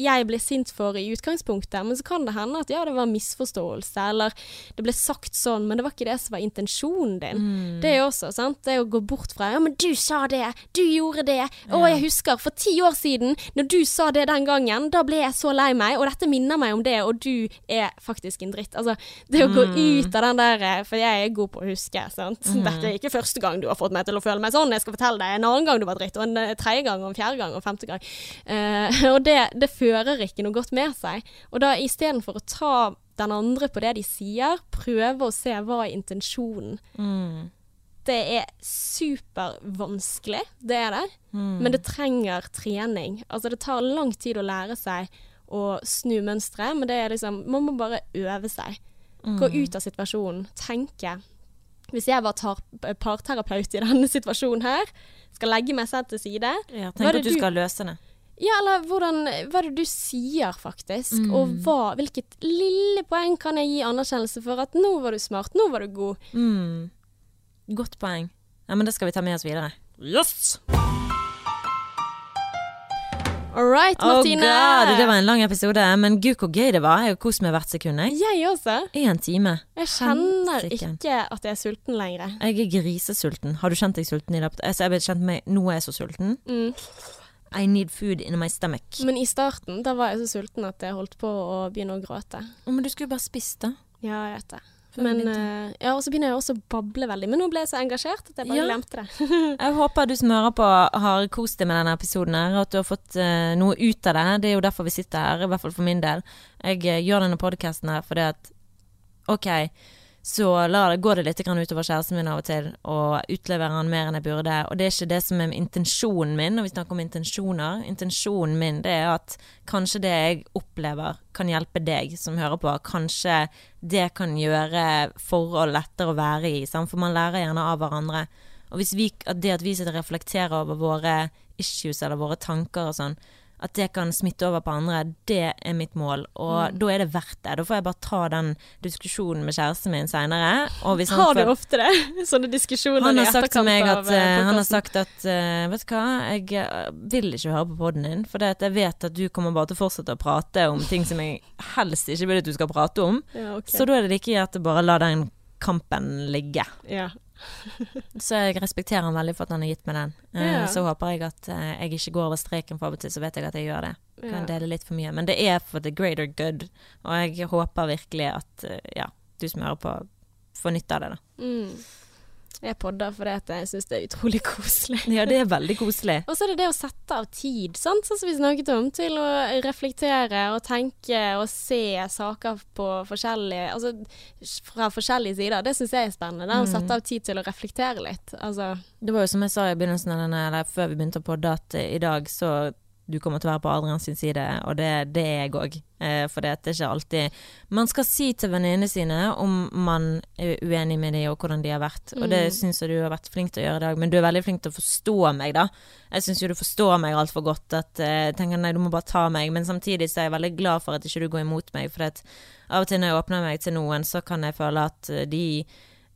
jeg ble sint for i utgangspunktet. Men så kan det hende at ja, det var misforståelse, eller det ble sagt sånn, men det var ikke det som var intensjonen din. Det er jo også, sant. Det å gå bort fra ja, men du sa det, du gjorde det, å, jeg husker for ti år siden, når du sa det den gangen, da ble jeg så lei meg, og dette minner meg om det, og du er faktisk en dritt. Altså, det å gå ut av den der eh, For jeg er god på å huske, sant. Dette er ikke første gang du har fått meg til å føle meg sånn, jeg skal fortelle deg en annen gang du var dritt, og en eh, tredje gang, og en fjerde gang, og en femte gang. Uh, [LAUGHS] og det, det fører ikke noe godt med seg. Og da istedenfor å ta den andre på det de sier, prøve å se hva er intensjonen. Mm. Det er supervanskelig, det er det. Men det trenger trening. Altså det tar lang tid å lære seg å snu mønstre, men det er liksom Man må bare øve seg. Gå ut av situasjonen. Tenke. Hvis jeg var parterapeut i denne situasjonen her, skal legge meg selv til side Ja, tenk at du du- skal løse det. Ja, eller hvordan, hva er det du sier, faktisk? Og hva, hvilket lille poeng kan jeg gi anerkjennelse for at nå var du smart, nå var du god? Mm. Godt poeng. Ja, men det skal vi ta med oss videre. Yes! All right, Oh god, det var en lang episode, men gud hvor gøy det var. Jeg har kost meg hvert sekund. Jeg. Jeg også. Én time. Jeg kjenner ikke at jeg er sulten lenger. Jeg er grisesulten. Har du kjent deg sulten i dag? altså, Jeg ble kjent meg Nå er jeg så sulten. Mm. I need food in my stomach. Men i starten, da var jeg så sulten at jeg holdt på å begynne å gråte. Men du skulle jo bare spist, da. Ja, jeg vet det. Men, eh, ja, og så begynner jeg også å bable veldig. Men nå ble jeg så engasjert at jeg bare Ja. glemte det. [LAUGHS] Jeg håper du som hører på har kost deg med denne episoden her, og at du har fått uh, noe ut av det. Det er jo derfor vi sitter her, i hvert fall for min del. Jeg uh, gjør denne podkasten her fordi at OK, så det, går det litt utover kjæresten min av og til, og utleverer han mer enn jeg burde. Og det er ikke det som er intensjonen min, når vi snakker om intensjoner. Intensjonen min det er at kanskje det jeg opplever kan hjelpe deg som hører på. Kanskje det kan gjøre forhold lettere å være i, for man lærer gjerne av hverandre. Og vi, at det at vi sitter og reflekterer over våre issues eller våre tanker og sånn, at det kan smitte over på andre, det er mitt mål. Og Mm. da er det verdt det. Da får jeg bare ta den diskusjonen med kjæresten min seinere. Har du ofte det? [LAUGHS] Sånne diskusjoner han har sagt til etterkant meg at, eh, eh, han har sagt at uh, Vet du hva, jeg vil ikke høre på poden din. For jeg vet at du kommer bare til å fortsette å prate om ting som jeg helst ikke vil at du skal prate om. ja, okay. Så da er det like greit å bare la den kampen ligge. ja. [LAUGHS] Så jeg respekterer han veldig for at han har gitt meg den. Eh, Ja. Så håper jeg at eh, jeg ikke går over streken, for av og til så vet jeg at jeg gjør det. Kan Ja. dele litt for mye. Men det er for the greater good, og jeg håper virkelig at eh, ja, du som hører på, får nytte av det, da. Mm. Jeg podder fordi jeg syns det er utrolig [LAUGHS] koselig. Ja, det er veldig koselig. Og så er det det å sette av tid, sant? sånn som vi snakket om, til å reflektere og tenke og se saker på forskjellige Altså fra forskjellige sider. Det syns jeg er spennende. Det å Mm. sette av tid til å reflektere litt. Altså Det var jo som jeg sa i begynnelsen av denne, eller før vi begynte å podde, at i dag så du kommer til å være på Adrian sin side, og det, det er jeg òg. Eh, for det er ikke alltid Man skal si til venninnene sine om man er uenig med dem og hvordan de har vært, og det Mm. syns jeg du har vært flink til å gjøre i dag, men du er veldig flink til å forstå meg, da. Jeg syns jo du forstår meg altfor godt, at eh, jeg tenker nei, du må bare ta meg, men samtidig så er jeg veldig glad for at ikke du går imot meg, for at av og til når jeg åpner meg til noen, så kan jeg føle at eh, de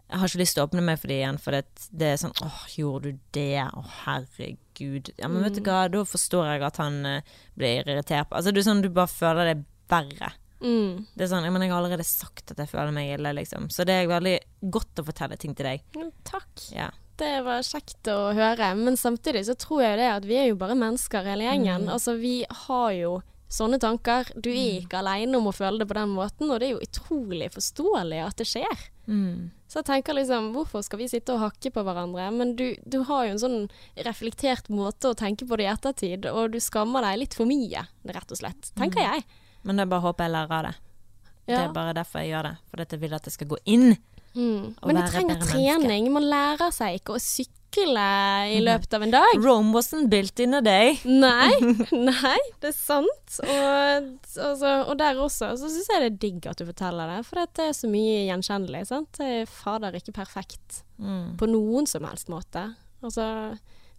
jeg har ikke lyst til å åpne meg for det igjen, for det, det er sånn åh, gjorde du det? Å, herregud. Ja, men vet du hva, da forstår jeg at han eh, blir irritert. Altså, er sånn du bare føler det verre. mm. Det er sånn, ja, men jeg har allerede sagt at jeg føler meg ille, liksom. Så det er veldig godt å fortelle ting til deg. Jo, Takk. Ja. Det var kjekt å høre. Men samtidig så tror jeg det at vi er jo bare mennesker hele gjengen. Mm. Altså vi har jo sånne tanker. Du er ikke aleine om å føle det på den måten, og det er jo utrolig forståelig at det skjer. Mm. Så jeg tenker liksom, hvorfor skal vi sitte og hakke på hverandre? Men du, du har jo en sånn reflektert måte å tenke på det i ettertid, og du skammer deg litt for mye, rett og slett. Tenker jeg. Men det er bare å håpe jeg lærer av det. Det er bare derfor jeg gjør det. For jeg vil at det skal gå inn. Mm. Men du trenger trening. Man lærer seg ikke å sykle i løpet av en dag. Rome wasn't built in a day. Nei, [LAUGHS] nei, det er sant. Og, altså, og der også så syns jeg det er digg at du forteller det, for det er så mye gjenkjennelig. sant? Det er fader ikke perfekt Mm. på noen som helst måte. Altså,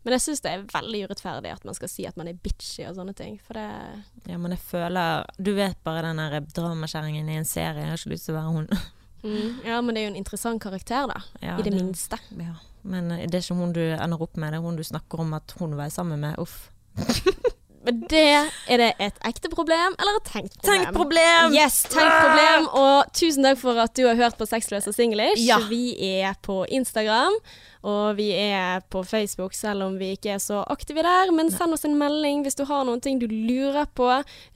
men jeg syns det er veldig urettferdig at man skal si at man er bitchy og sånne ting. For det Ja, men jeg føler Du vet bare den der dramakjerringen i en serie. Jeg har ikke lyst til å være hun. mm, Ja, men det er jo en interessant karakter, da. Ja, I det minste. Ja. Men eh, det er ikke hun du ender opp med, det er hun du snakker om at hun var sammen med. Uff. [LAUGHS] Men det er det et ekte problem eller et tenkt problem? Tenkt problem! Yes, tenkt problem. Og tusen takk for at du har hørt på Sexløs og singlish. Ja. Vi er på Instagram, og vi er på Facebook, selv om vi ikke er så aktive der. Men send oss en melding hvis du har noen ting du lurer på.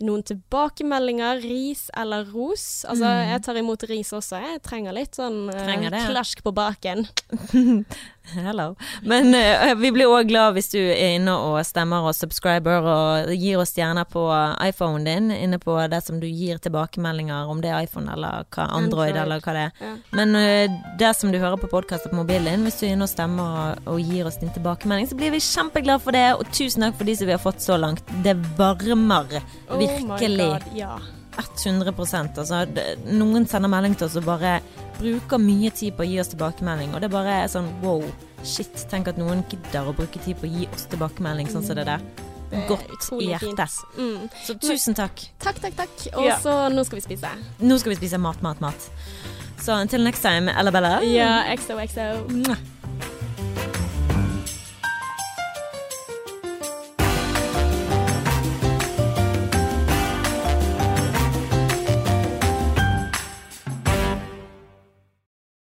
Noen tilbakemeldinger, ris eller ros. Altså, jeg tar imot ris også. Jeg trenger litt sånn eh, Trenger klask på baken. [LAUGHS] [LAUGHS] Hello. Men uh, vi blir òg glad hvis du er inne og stemmer og subscriber og gir oss stjerner på iPhonen din, inne på det som du gir tilbakemeldinger, om det er iPhone eller hva, Android, Android. eller hva det er. Ja. Men uh, det som du hører på podkast på mobilen din, hvis du er inne og stemmer og, og gir oss din tilbakemelding, så blir vi kjempeglade for det, og tusen takk for de som vi har fått så langt. Det varmer Oh my. God, ja. 100% altså, det, Noen sender melding til oss og bare bruker mye tid på å gi oss tilbakemelding, og det bare er sånn wow, shit. Tenk at noen gidder å bruke tid på å gi oss tilbakemelding sånn som det der. Er Godt i hjertet. Mm. Så tusen takk. Takk, takk, takk. Og Ja. så nå skal vi spise. Nå skal vi spise mat, mat, mat. Så until next time, Ella Bella. Ja, XOXO. Mwah.